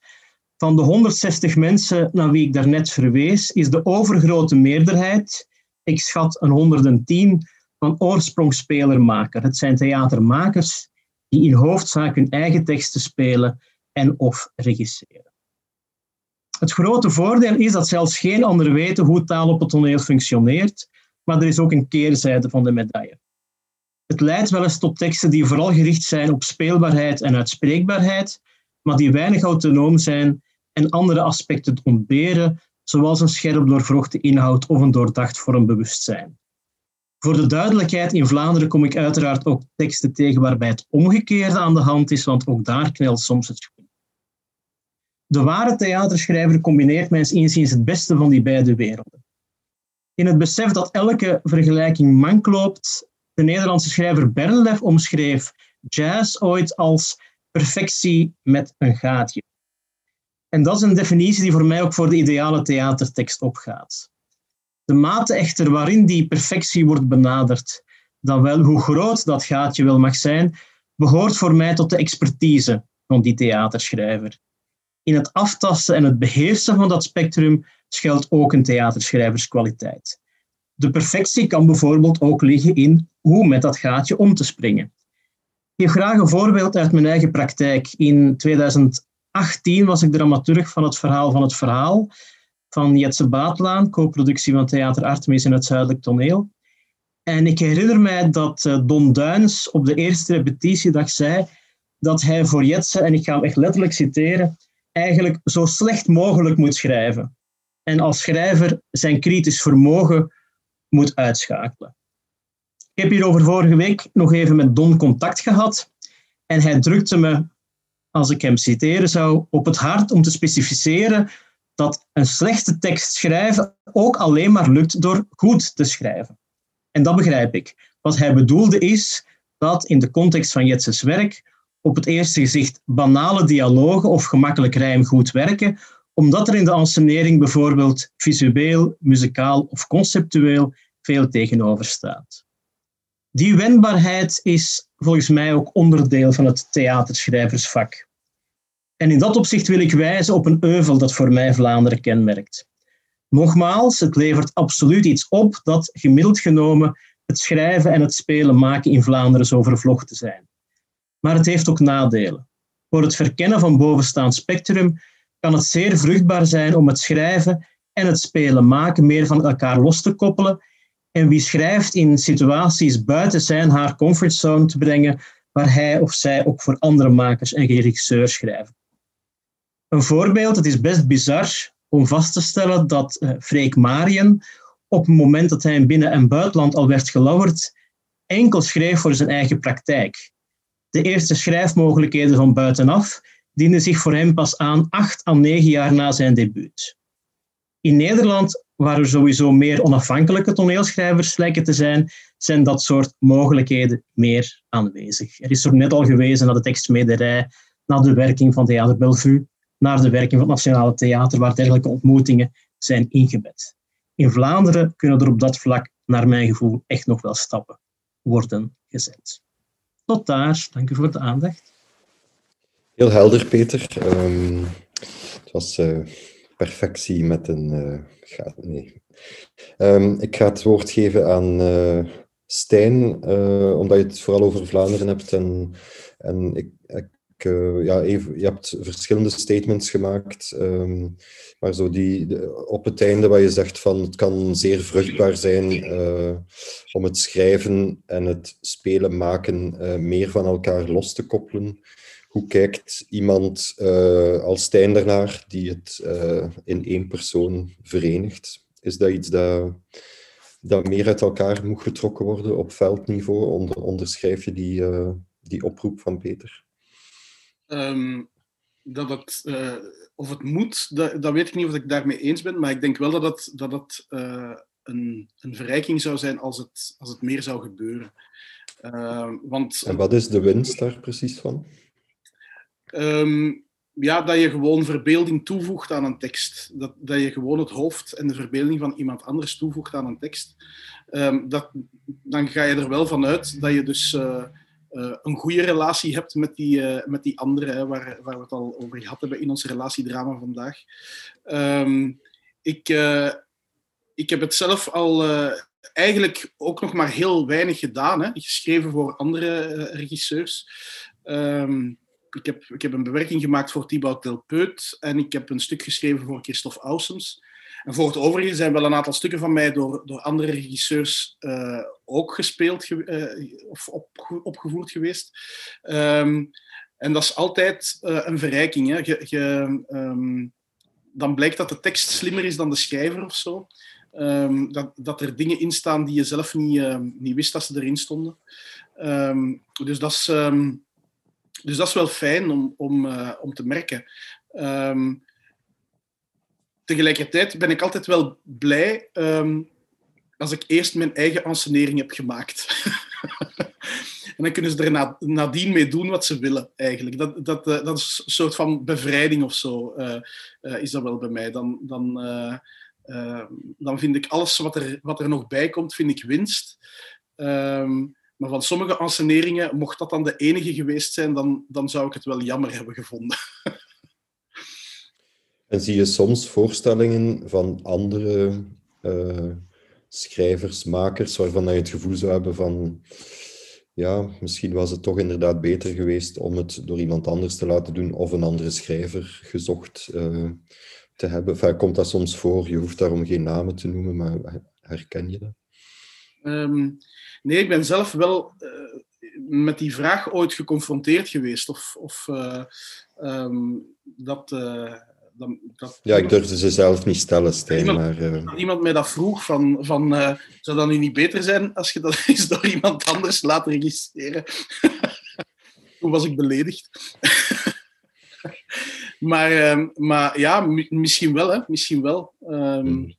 Van de 160 mensen naar wie ik daarnet verwees, is de overgrote meerderheid, ik schat een 110, van oorsprong spelermaker. Het zijn theatermakers die in hoofdzaak hun eigen teksten spelen en of regisseren. Het grote voordeel is dat zelfs geen anderen weten hoe taal op het toneel functioneert, maar er is ook een keerzijde van de medaille. Het leidt wel eens tot teksten die vooral gericht zijn op speelbaarheid en uitspreekbaarheid, maar die weinig autonoom zijn en andere aspecten ontberen, zoals een scherp doorvrochte inhoud of een doordacht vormbewustzijn. Voor de duidelijkheid, in Vlaanderen kom ik uiteraard ook teksten tegen waarbij het omgekeerde aan de hand is, want ook daar knelt soms het. De ware theaterschrijver combineert mijns inziens het beste van die beide werelden. In het besef dat elke vergelijking mank loopt, de Nederlandse schrijver Bernlef omschreef jazz ooit als perfectie met een gaatje. En dat is een definitie die voor mij ook voor de ideale theatertekst opgaat. De mate echter waarin die perfectie wordt benaderd, dan wel hoe groot dat gaatje wel mag zijn, behoort voor mij tot de expertise van die theaterschrijver. In het aftasten en het beheersen van dat spectrum schuilt ook een theaterschrijverskwaliteit. De perfectie kan bijvoorbeeld ook liggen in hoe met dat gaatje om te springen. Ik geef graag een voorbeeld uit mijn eigen praktijk. In 2018 was ik dramaturg van het verhaal van het verhaal van Jetse Baatlaan, co-productie van Theater Artemis in het Zuidelijk Toneel. En ik herinner mij dat eh, Don Duins op de eerste repetitiedag zei dat hij voor Jetse, en ik ga hem echt letterlijk citeren, eigenlijk zo slecht mogelijk moet schrijven. En als schrijver zijn kritisch vermogen moet uitschakelen. Ik heb hierover vorige week nog even met Don contact gehad. En hij drukte me, als ik hem citeren zou, op het hart om te specificeren dat een slechte tekst schrijven ook alleen maar lukt door goed te schrijven. En dat begrijp ik. Wat hij bedoelde is dat in de context van Jetses werk op het eerste gezicht banale dialogen of gemakkelijk rijm goed werken, omdat er in de ensenering bijvoorbeeld visueel, muzikaal of conceptueel veel tegenover staat. Die wendbaarheid is volgens mij ook onderdeel van het theaterschrijversvak. En in dat opzicht wil ik wijzen op een euvel dat voor mij Vlaanderen kenmerkt. Nogmaals, het levert absoluut iets op dat gemiddeld genomen het schrijven en het spelen maken in Vlaanderen zo vervlochten zijn. Maar het heeft ook nadelen. Voor het verkennen van bovenstaand spectrum kan het zeer vruchtbaar zijn om het schrijven en het spelen maken meer van elkaar los te koppelen en wie schrijft in situaties buiten zijn haar comfortzone te brengen waar hij of zij ook voor andere makers en regisseurs schrijven. Een voorbeeld, het is best bizar om vast te stellen dat uh, Freek Marien op het moment dat hij in binnen- en buitenland al werd gelauwerd, enkel schreef voor zijn eigen praktijk. De eerste schrijfmogelijkheden van buitenaf dienden zich voor hem pas aan acht à negen jaar na zijn debuut. In Nederland, waar er sowieso meer onafhankelijke toneelschrijvers lijken te zijn, zijn dat soort mogelijkheden meer aanwezig. Er is er net al gewezen naar de tekstmederij, naar de werking van Theater Bellevue, naar de werking van het Nationale Theater, waar dergelijke ontmoetingen zijn ingebed. In Vlaanderen kunnen er op dat vlak, naar mijn gevoel, echt nog wel stappen worden gezet. Tot daar, dank u voor de aandacht. Heel helder, Peter. Um, het was uh, perfectie met een. Ga, nee. Um, ik ga het woord geven aan uh, Stijn, omdat je het vooral over Vlaanderen hebt. En, en ik ja, even, je hebt verschillende statements gemaakt, um, maar zo die, op het einde waar je zegt van het kan zeer vruchtbaar zijn uh, om het schrijven en het spelen maken uh, meer van elkaar los te koppelen. Hoe kijkt iemand als Stijn daarnaar die het in één persoon verenigt? Is dat iets dat, dat meer uit elkaar moet getrokken worden op veldniveau? Onder, onderschrijf je die, die oproep van Peter? Um, dat het, uh, of het moet, dat, dat, weet ik niet of ik daarmee eens ben, maar ik denk wel dat het, dat het uh, een, een verrijking zou zijn als het, als het meer zou gebeuren. Uh, want, en wat is de winst daar precies van? Um, ja, dat je gewoon verbeelding toevoegt aan een tekst. Dat, dat je gewoon het hoofd en de verbeelding van iemand anders toevoegt aan een tekst. Um, dat, dan ga je er wel van uit dat je dus uh, een goede relatie hebt met die, uh, met die andere, waar, waar we het al over gehad hebben in ons relatiedrama vandaag. Um, ik, uh, ik heb het zelf al eigenlijk ook nog maar heel weinig gedaan, hè, geschreven voor andere regisseurs. Um, ik, heb, ik heb een bewerking gemaakt voor Thibaut Delpeut en ik heb een stuk geschreven voor Christophe Ausens. En voor het overige zijn wel een aantal stukken van mij door, door andere regisseurs uh, ook gespeeld uh, of op, opgevoerd geweest. Um, en dat is altijd uh, een verrijking. Hè. Je, je, um, dan blijkt dat de tekst slimmer is dan de schrijver of zo. Um, dat, dat er dingen in staan die je zelf niet, niet wist dat ze erin stonden. dus, dat is, dus dat is wel fijn om, om, om te merken tegelijkertijd ben ik altijd wel blij um, als ik eerst mijn eigen ansenering heb gemaakt. en dan kunnen ze er na, nadien mee doen wat ze willen, eigenlijk. Dat, dat, uh, dat is een soort van bevrijding of zo, uh, uh, is dat wel bij mij. Dan, dan, dan vind ik alles wat er, wat er nog bij komt, vind ik winst. Um, maar van sommige anseneringen, mocht dat dan de enige geweest zijn, dan, dan zou ik het wel jammer hebben gevonden. En zie je soms voorstellingen van andere uh, schrijvers, makers, waarvan je het gevoel zou hebben van, ja, misschien was het toch inderdaad beter geweest om het door iemand anders te laten doen of een andere schrijver gezocht uh, te hebben. Enfin, komt dat soms voor? Je hoeft daarom geen namen te noemen, maar herken je dat? Um, nee, ik ben zelf wel uh, met die vraag ooit geconfronteerd geweest. Of, of um, dat dan, dat, ja, ik durfde ze zelf niet stellen, Stijn. Iemand, maar, uh... iemand mij dat vroeg, van, van uh, zou dat nu niet beter zijn als je dat eens door iemand anders laat registreren? Toen was ik beledigd. maar, uh, maar ja, misschien wel, hè. Misschien wel. Um.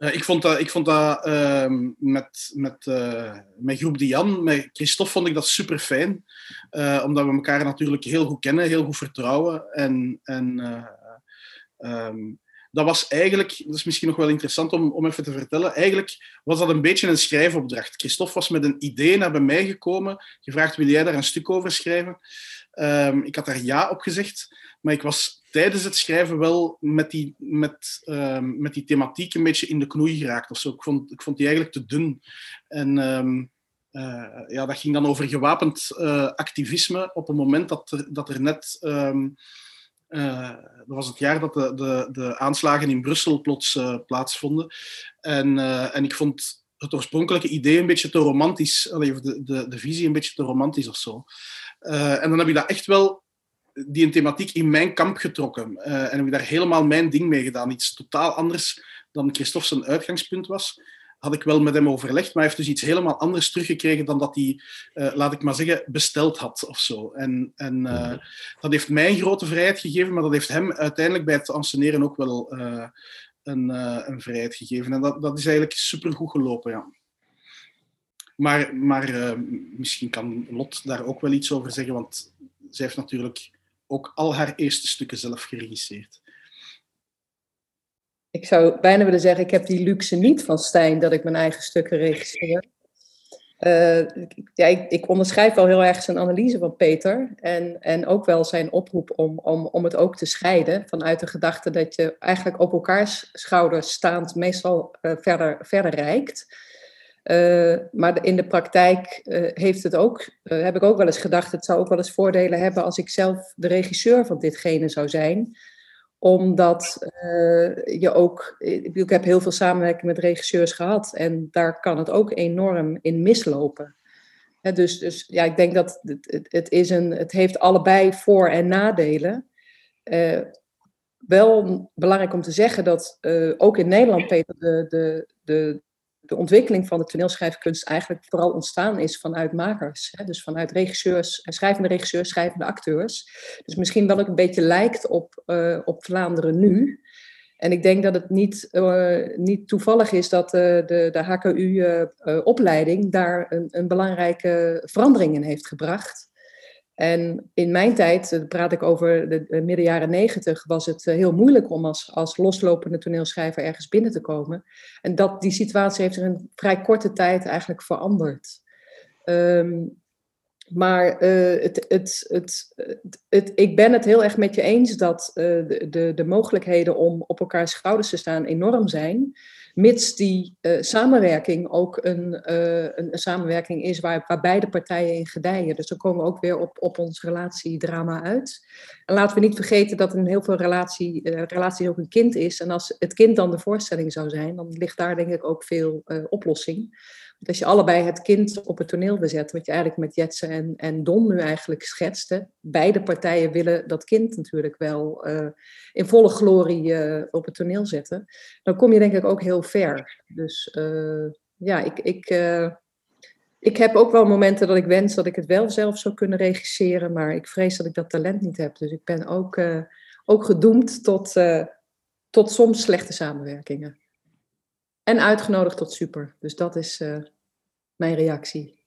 Uh, ik vond dat, ik vond dat uh, met, met, uh, met Groep Dian, met Christophe, vond ik dat super fijn. omdat we elkaar natuurlijk heel goed kennen, heel goed vertrouwen. En, en um, dat was eigenlijk, dat is misschien nog wel interessant om, om even te vertellen, eigenlijk was dat een beetje een schrijfopdracht. Christophe was met een idee naar bij mij gekomen, gevraagd, wil jij daar een stuk over schrijven? Ehm, ik had daar ja op gezegd, maar ik was tijdens het schrijven wel met die, met, ehm, met die thematiek een beetje in de knoei geraakt. Of zo. Ik, vond, ik vond die eigenlijk te dun. En ehm, eh, ja, dat ging dan over gewapend uh, activisme op het moment dat er, dat er net... Uh, dat was het jaar dat de, de, de aanslagen in Brussel plots plaatsvonden. En, en ik vond het oorspronkelijke idee een beetje te romantisch, of de, de, de visie een beetje te romantisch of zo. en dan heb ik dat echt wel, die een thematiek in mijn kamp getrokken. en heb ik daar helemaal mijn ding mee gedaan. Iets totaal anders dan Christophe zijn uitgangspunt was had ik wel met hem overlegd, maar hij heeft dus iets helemaal anders teruggekregen dan dat hij, uh, laat ik maar zeggen, besteld had of zo. En, en uh, dat heeft mij grote vrijheid gegeven, maar dat heeft hem uiteindelijk bij het anseneren ook wel een, een, vrijheid gegeven. En dat, dat is eigenlijk supergoed gelopen, ja. Maar, maar misschien kan Lot daar ook wel iets over zeggen, want zij heeft natuurlijk ook al haar eerste stukken zelf geregisseerd ik zou bijna willen zeggen, ik heb die luxe niet van Stijn dat ik mijn eigen stukken regisseer. Uh, ja, ik, onderschrijf wel heel erg zijn analyse van Peter. En, en ook wel zijn oproep om, om, om het ook te scheiden. Vanuit de gedachte dat je eigenlijk op elkaars schouders staand meestal uh, verder, verder reikt. Uh, maar in de praktijk heeft het ook, heb ik ook wel eens gedacht, het zou ook wel eens voordelen hebben als ik zelf de regisseur van ditgene zou zijn omdat je ook, ik heb heel veel samenwerking met regisseurs gehad en daar kan het ook enorm in mislopen. dus, dus ja, ik denk dat het, het, is een, het heeft allebei voor- en nadelen. Wel belangrijk om te zeggen dat ook in Nederland, Peter, de, de, de, de ontwikkeling van de toneelschrijfkunst eigenlijk vooral ontstaan is vanuit makers. Hè? Dus vanuit regisseurs, schrijvende regisseurs, schrijvende acteurs. Dus misschien wel een beetje lijkt op, uh, op Vlaanderen nu. En ik denk dat het niet, uh, niet toevallig is dat de, de HKU-opleiding daar een, een belangrijke verandering in heeft gebracht. En in mijn tijd, uh, praat ik over de, de midden jaren negentig, was het uh, heel moeilijk om als, als loslopende toneelschrijver ergens binnen te komen. En dat, die situatie heeft er in vrij korte tijd eigenlijk veranderd. Um, maar het, het, het, het, ik ben het heel erg met je eens dat de, de, de mogelijkheden om op elkaars schouders te staan enorm zijn mits die uh, samenwerking ook een, uh, een, een, samenwerking is waar, waar beide partijen in gedijen. Dus dan komen we ook weer op, op ons relatiedrama uit. En laten we niet vergeten dat in heel veel relatie, uh, ook een kind is. En als het kind dan de voorstelling zou zijn, dan ligt daar denk ik ook veel oplossing. Als je allebei het kind op het toneel bezet, wat je eigenlijk met Jetsen en, en Don nu eigenlijk schetste, beide partijen willen dat kind natuurlijk wel uh, in volle glorie uh, op het toneel zetten, dan kom je denk ik ook heel ver. Dus uh, ja, ik, ik, ik heb ook wel momenten dat ik wens dat ik het wel zelf zou kunnen regisseren, maar ik vrees dat ik dat talent niet heb. Dus ik ben ook, ook gedoemd tot, tot soms slechte samenwerkingen. En uitgenodigd tot super. Dus dat is uh, mijn reactie.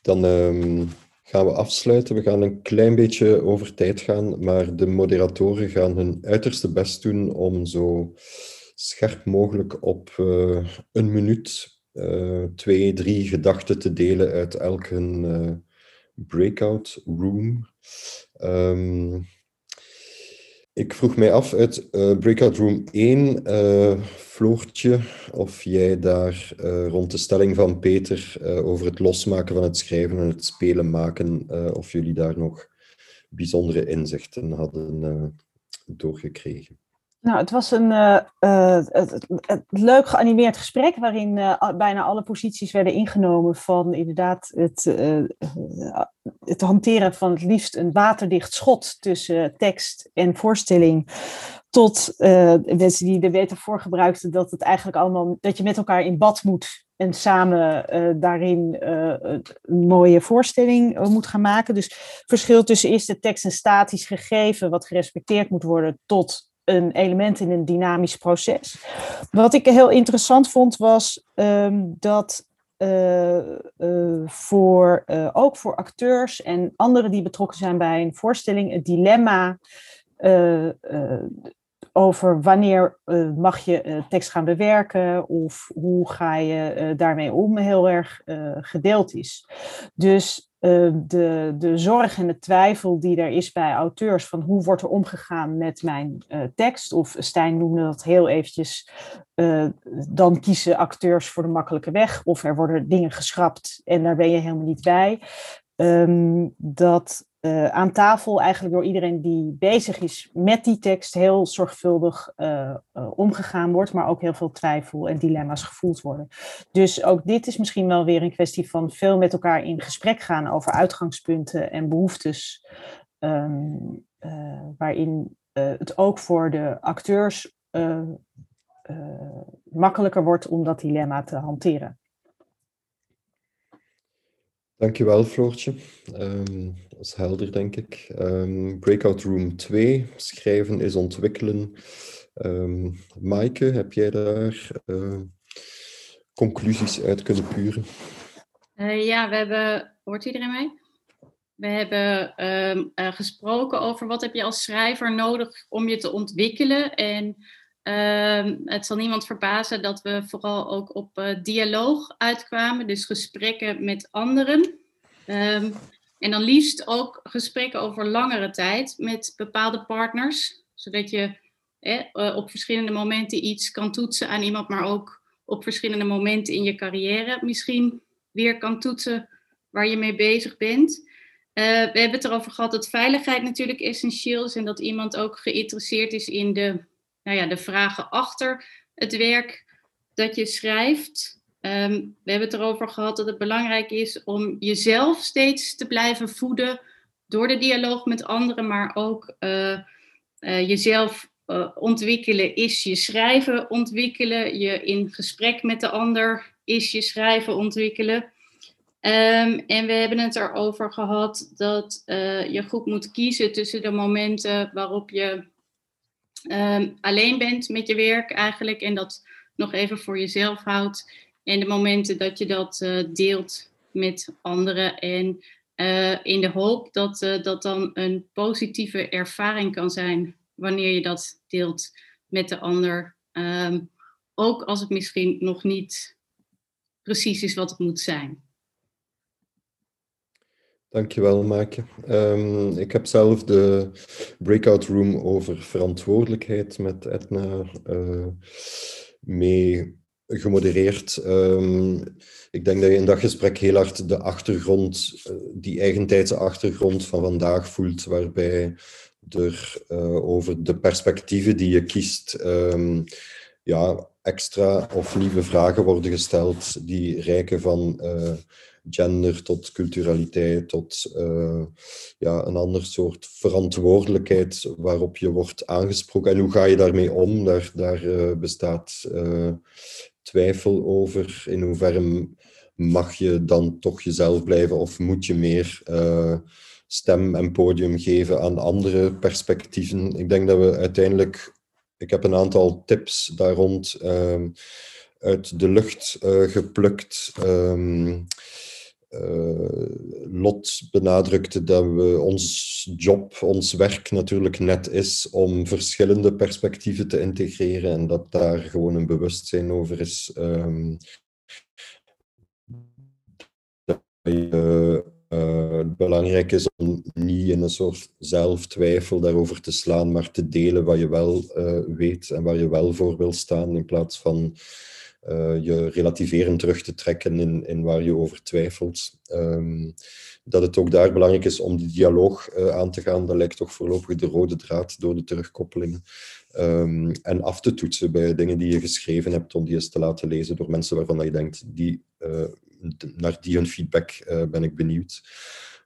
Dan um, gaan we afsluiten. We gaan een klein beetje over tijd gaan, maar de moderatoren gaan hun uiterste best doen om zo scherp mogelijk op uh, een minuut uh, twee, drie gedachten te delen uit elke breakout room. Um, ik vroeg mij af uit uh, Breakout Room 1, uh, Floortje, of jij daar uh, rond de stelling van Peter over het losmaken van het schrijven en het spelen maken, of jullie daar nog bijzondere inzichten hadden doorgekregen. Nou, het was een het, het, leuk geanimeerd gesprek waarin uh, bijna alle posities werden ingenomen van inderdaad het, het hanteren van het liefst een waterdicht schot tussen tekst en voorstelling tot mensen die de metafoor gebruikten dat het eigenlijk allemaal dat je met elkaar in bad moet en samen daarin een mooie voorstelling moet gaan maken. Dus verschil tussen eerst de tekst een statisch gegeven wat gerespecteerd moet worden tot een element in een dynamisch proces. Wat ik heel interessant vond was um, dat uh, uh, voor, uh, ook voor acteurs en anderen die betrokken zijn bij een voorstelling het dilemma over wanneer uh, mag je uh, tekst gaan bewerken of hoe ga je uh, daarmee om heel erg gedeeld is. Dus de, de zorg en de twijfel die er is bij auteurs van hoe wordt er omgegaan met mijn tekst, of Stijn noemde dat heel eventjes, dan kiezen acteurs voor de makkelijke weg of er worden dingen geschrapt en daar ben je helemaal niet bij. Um, dat uh, aan tafel eigenlijk door iedereen die bezig is met die tekst heel zorgvuldig uh, uh, omgegaan wordt, maar ook heel veel twijfel en dilemma's gevoeld worden. Dus ook dit is misschien wel weer een kwestie van veel met elkaar in gesprek gaan over uitgangspunten en behoeftes, um, waarin het ook voor de acteurs makkelijker wordt om dat dilemma te hanteren. Dankjewel, Floortje. Um, dat is helder, denk ik. Um, breakout Room 2, schrijven is ontwikkelen. Um, Maaike, heb jij daar uh, conclusies uit kunnen puren? Uh, ja, we hebben... Hoort iedereen mij? We hebben uh, gesproken over wat heb je als schrijver nodig om je te ontwikkelen. En het zal niemand verbazen dat we vooral ook op uh, dialoog uitkwamen, dus gesprekken met anderen. Um, en dan liefst ook gesprekken over langere tijd met bepaalde partners, zodat je eh, op verschillende momenten iets kan toetsen aan iemand, maar ook op verschillende momenten in je carrière misschien weer kan toetsen waar je mee bezig bent. Uh, we hebben het erover gehad dat veiligheid natuurlijk essentieel is en dat iemand ook geïnteresseerd is in de nou ja, de vragen achter het werk dat je schrijft. Um, we hebben het erover gehad dat het belangrijk is om jezelf steeds te blijven voeden door de dialoog met anderen, maar ook uh, uh, jezelf uh, ontwikkelen is je schrijven ontwikkelen, je in gesprek met de ander is je schrijven ontwikkelen. Um, en we hebben het erover gehad dat je goed moet kiezen tussen de momenten waarop je um, alleen bent met je werk eigenlijk en dat nog even voor jezelf houdt. En de momenten dat je dat uh, deelt met anderen. En uh, in de hoop dat uh, dat dan een positieve ervaring kan zijn wanneer je dat deelt met de ander. Um, ook als het misschien nog niet precies is wat het moet zijn. Dankjewel, Maake. Um, ik heb zelf de breakout room over verantwoordelijkheid met Edna uh, mee gemodereerd. Um, ik denk dat je in dat gesprek heel hard de achtergrond, uh, die eigentijdse achtergrond van vandaag voelt, waarbij er uh, over de perspectieven die je kiest, um, ja, extra of nieuwe vragen worden gesteld die rijken van gender tot culturaliteit, tot uh, ja, een ander soort verantwoordelijkheid waarop je wordt aangesproken. En hoe ga je daarmee om? Daar, daar uh, bestaat uh, twijfel over. In hoeverre mag je dan toch jezelf blijven of moet je meer stem en podium geven aan andere perspectieven? Ik denk dat we uiteindelijk... Ik heb een aantal tips daar rond uit de lucht geplukt. Um, uh, Lot benadrukte dat we ons job, ons werk natuurlijk net is om verschillende perspectieven te integreren en dat daar gewoon een bewustzijn over is. Um, dat uh, het belangrijk is om niet in een soort zelftwijfel daarover te slaan, maar te delen wat je wel weet en waar je wel voor wil staan, in plaats van uh, je relativerend terug te trekken in, in waar je over twijfelt. Um, dat het ook daar belangrijk is om die dialoog uh, aan te gaan, dat lijkt toch voorlopig de rode draad door de terugkoppeling. Um, en af te toetsen bij dingen die je geschreven hebt, om die eens te laten lezen door mensen waarvan je denkt, die, uh, naar die hun feedback ben ik benieuwd.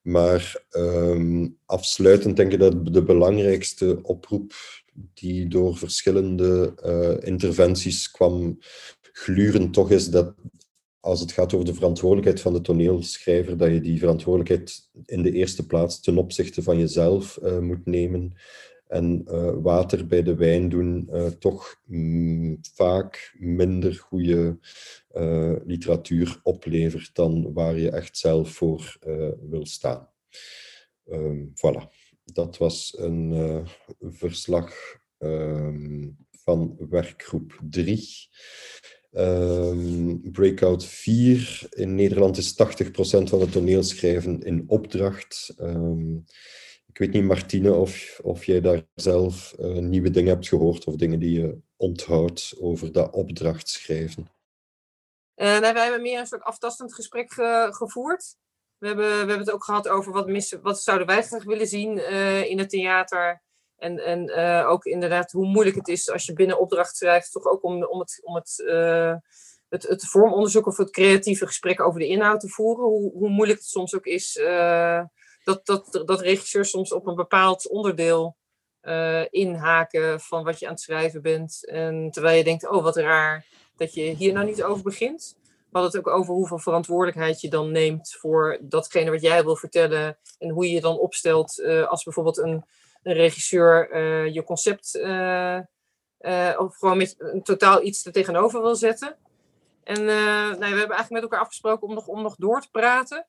Maar um, afsluitend denk ik dat de belangrijkste oproep die door verschillende interventies kwam, glurend toch is dat als het gaat over de verantwoordelijkheid van de toneelschrijver, dat je die verantwoordelijkheid in de eerste plaats ten opzichte van jezelf uh, moet nemen. En uh, water bij de wijn doen uh, toch mm, vaak minder goede literatuur oplevert dan waar je echt zelf voor wil staan. Um, voilà, dat was een verslag ehm, van werkgroep 3. Ehm, breakout 4. In Nederland is 80% van het toneelschrijven in opdracht. Ehm, ik weet niet, Martine, of, of jij daar zelf eh, nieuwe dingen hebt gehoord of dingen die je onthoudt over dat opdrachtschrijven. Uh, nou, wij hebben meer een soort aftastend gesprek ge gevoerd. We hebben, we hebben het ook gehad over wat, missen, wat zouden wij graag willen zien uh, in het theater. En, en uh, ook inderdaad hoe moeilijk het is als je binnen opdracht schrijft, toch ook om, om, het, om het, uh, het, het vormonderzoek of het creatieve gesprek over de inhoud te voeren. Hoe, hoe moeilijk het soms ook is uh, dat, dat, dat regisseurs soms op een bepaald onderdeel inhaken van wat je aan het schrijven bent. En terwijl je denkt, oh wat raar dat je hier nou niet over begint. We hadden het ook over hoeveel verantwoordelijkheid je dan neemt voor datgene wat jij wil vertellen. En hoe je je dan opstelt als bijvoorbeeld een een regisseur uh, je concept uh, uh, of gewoon met een totaal iets er tegenover wil zetten. En nou, we hebben eigenlijk met elkaar afgesproken om nog, om nog door te praten.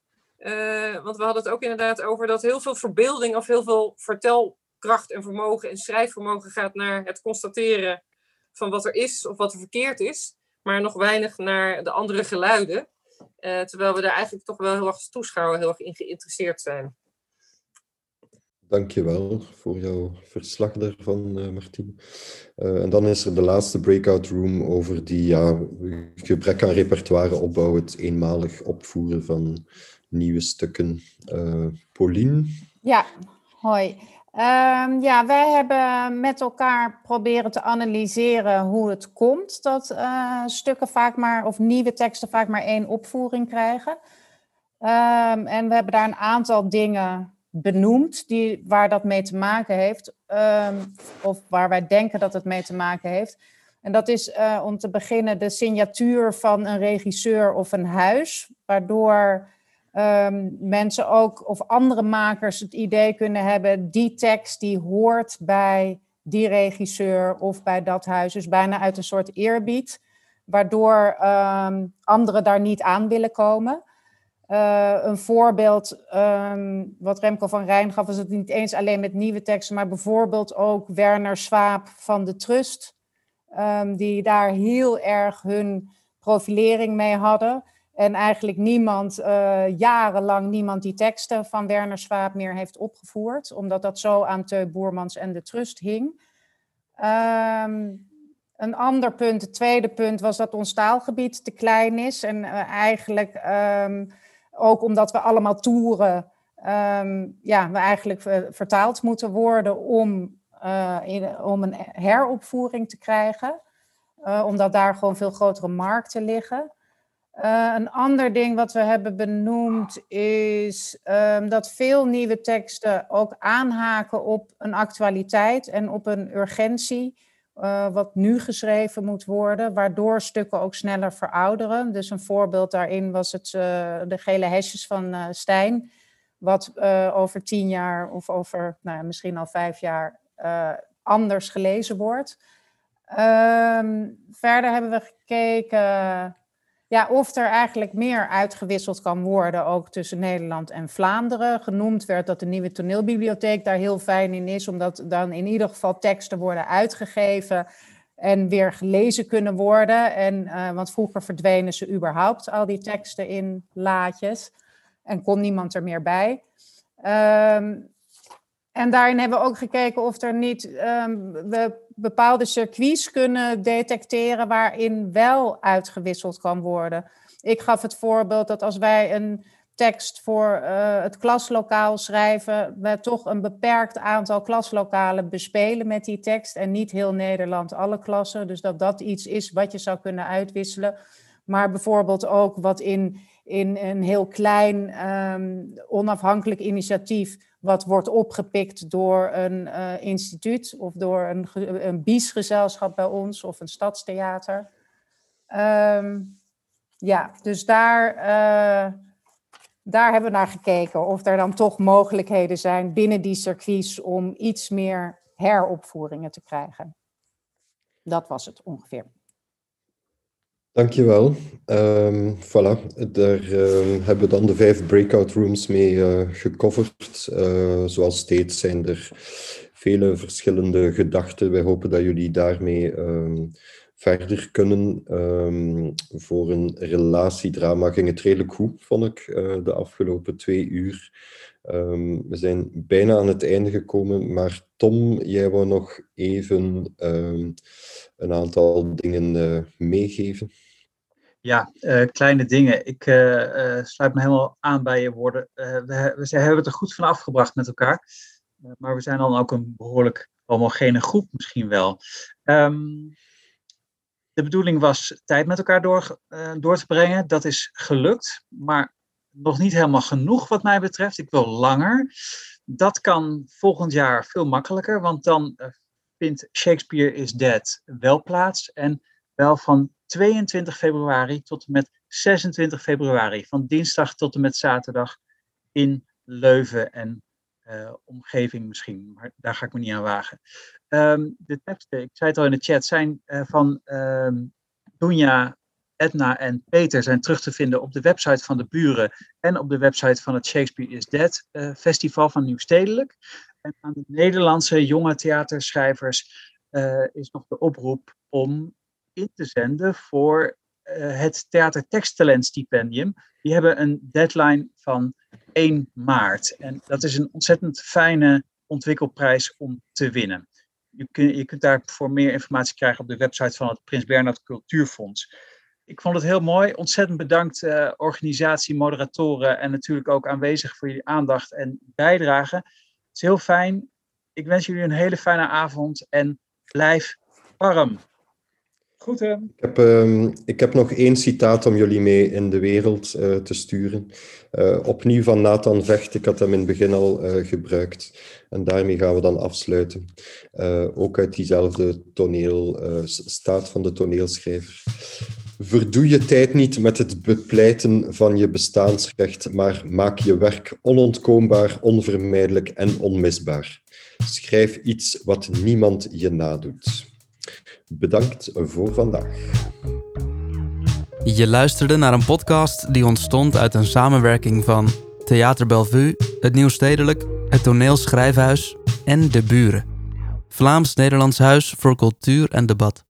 want we hadden het ook inderdaad over dat heel veel verbeelding of heel veel vertelkracht en vermogen en schrijfvermogen gaat naar het constateren van wat er is of wat er verkeerd is. Maar nog weinig naar de andere geluiden. terwijl we daar eigenlijk toch wel heel erg als toeschouwer heel erg in geïnteresseerd zijn. Dankjewel voor jouw verslag daarvan, uh, Martien. Uh, en dan is er de laatste breakout room over die ja, gebrek aan repertoire opbouw, het eenmalig opvoeren van nieuwe stukken. Uh, Pauline? Ja, hoi. Um, ja, wij hebben met elkaar proberen te analyseren hoe het komt dat stukken vaak maar, of nieuwe teksten vaak maar één opvoering krijgen. Um, en we hebben daar een aantal dingen benoemd die, waar dat mee te maken heeft, um, of waar wij denken dat het mee te maken heeft. En dat is uh, om te beginnen de signatuur van een regisseur of een huis, waardoor um, mensen ook of andere makers het idee kunnen hebben, die tekst die hoort bij die regisseur of bij dat huis, dus bijna uit een soort eerbied, waardoor um, anderen daar niet aan willen komen. Uh, een voorbeeld, um, wat Remco van Rijn gaf, is het niet eens alleen met nieuwe teksten, maar bijvoorbeeld ook Werner Swaap van de Trust, um, die daar heel erg hun profilering mee hadden. En eigenlijk niemand, uh, jarenlang niemand die teksten van Werner Swaap meer heeft opgevoerd, omdat dat zo aan Teu Boermans en de Trust hing. Um, een ander punt, het tweede punt, was dat ons taalgebied te klein is en uh, eigenlijk ook omdat we allemaal toeren, um, ja, we eigenlijk vertaald moeten worden om, uh, in, om een heropvoering te krijgen. Uh, omdat daar gewoon veel grotere markten liggen. Een ander ding wat we hebben benoemd is um, dat veel nieuwe teksten ook aanhaken op een actualiteit en op een urgentie uh, wat nu geschreven moet worden, waardoor stukken ook sneller verouderen. Dus een voorbeeld daarin was het, uh, de gele hesjes van uh, Stijn, wat over tien jaar of over nou misschien al vijf jaar anders gelezen wordt. Um, verder hebben we gekeken ja, of er eigenlijk meer uitgewisseld kan worden, ook tussen Nederland en Vlaanderen. Genoemd werd dat de nieuwe toneelbibliotheek daar heel fijn in is, omdat dan in ieder geval teksten worden uitgegeven en weer gelezen kunnen worden. En, uh, want vroeger verdwenen ze überhaupt al die teksten in laadjes en kon niemand er meer bij. Um, en daarin hebben we ook gekeken of er niet um, we bepaalde circuits kunnen detecteren waarin wel uitgewisseld kan worden. Ik gaf het voorbeeld dat als wij een tekst voor uh, het klaslokaal schrijven, we toch een beperkt aantal klaslokalen bespelen met die tekst en niet heel Nederland alle klassen. Dus dat dat iets is wat je zou kunnen uitwisselen. Maar bijvoorbeeld ook wat in, in een heel klein um, onafhankelijk initiatief wat wordt opgepikt door een uh, instituut of door een, een biesgezelschap bij ons of een stadstheater. Um, ja, dus daar, uh, daar hebben we naar gekeken of er dan toch mogelijkheden zijn binnen die circuits om iets meer heropvoeringen te krijgen. Dat was het ongeveer. Dankjewel. Um, voilà, daar uh, hebben we dan de vijf breakout rooms mee uh, gecoverd. Uh, zoals steeds zijn er vele verschillende gedachten. Wij hopen dat jullie daarmee um, verder kunnen. Voor een relatiedrama ging het redelijk goed, vond ik, de afgelopen twee uur. we zijn bijna aan het einde gekomen, maar Tom, jij wou nog even een aantal dingen meegeven. Ja, uh, kleine dingen. Ik uh, uh, sluit me helemaal aan bij je woorden. we, we hebben het er goed van afgebracht met elkaar. maar we zijn dan ook een behoorlijk homogene groep misschien wel. Um, de bedoeling was tijd met elkaar door, door te brengen. Dat is gelukt, maar nog niet helemaal genoeg wat mij betreft. Ik wil langer. Dat kan volgend jaar veel makkelijker, want dan vindt Shakespeare is Dead wel plaats. En wel van 22 februari tot en met 26 februari. Van dinsdag tot en met zaterdag in Leuven en uh, omgeving misschien. Maar daar ga ik me niet aan wagen. Um, de teksten, ik zei het al in de chat, zijn uh, van um, Dunja, Edna en Peter zijn terug te vinden op de website van de buren en op de website van het Shakespeare is Dead uh, festival van Nieuwstedelijk. En aan de Nederlandse jonge theaterschrijvers is nog de oproep om in te zenden voor uh, het Theaterteksttalent Stipendium. Die hebben een deadline van 1 maart. En dat is een ontzettend fijne ontwikkelprijs om te winnen. Je, kun, je kunt daarvoor meer informatie krijgen op de website van het Prins Bernhard Cultuurfonds. Ik vond het heel mooi. Ontzettend bedankt uh, organisatie, moderatoren en natuurlijk ook aanwezig voor jullie aandacht en bijdrage. Het is heel fijn. Ik wens jullie een hele fijne avond en blijf warm. Goed, hè? Ik heb, um, ik heb nog één citaat om jullie mee in de wereld uh, te sturen. Uh, opnieuw van Nathan Vecht. Ik had hem in het begin al uh, gebruikt. En daarmee gaan we dan afsluiten. ook uit diezelfde toneel, staat van de toneelschrijver. Verdoe je tijd niet met het bepleiten van je bestaansrecht, maar maak je werk onontkoombaar, onvermijdelijk en onmisbaar. Schrijf iets wat niemand je nadoet. Bedankt voor vandaag. Je luisterde naar een podcast die ontstond uit een samenwerking van Theater Bellevue, het Nieuwstedelijk, het Toneel Schrijfhuis en De Buren. Vlaams-Nederlands Huis voor Cultuur en Debat.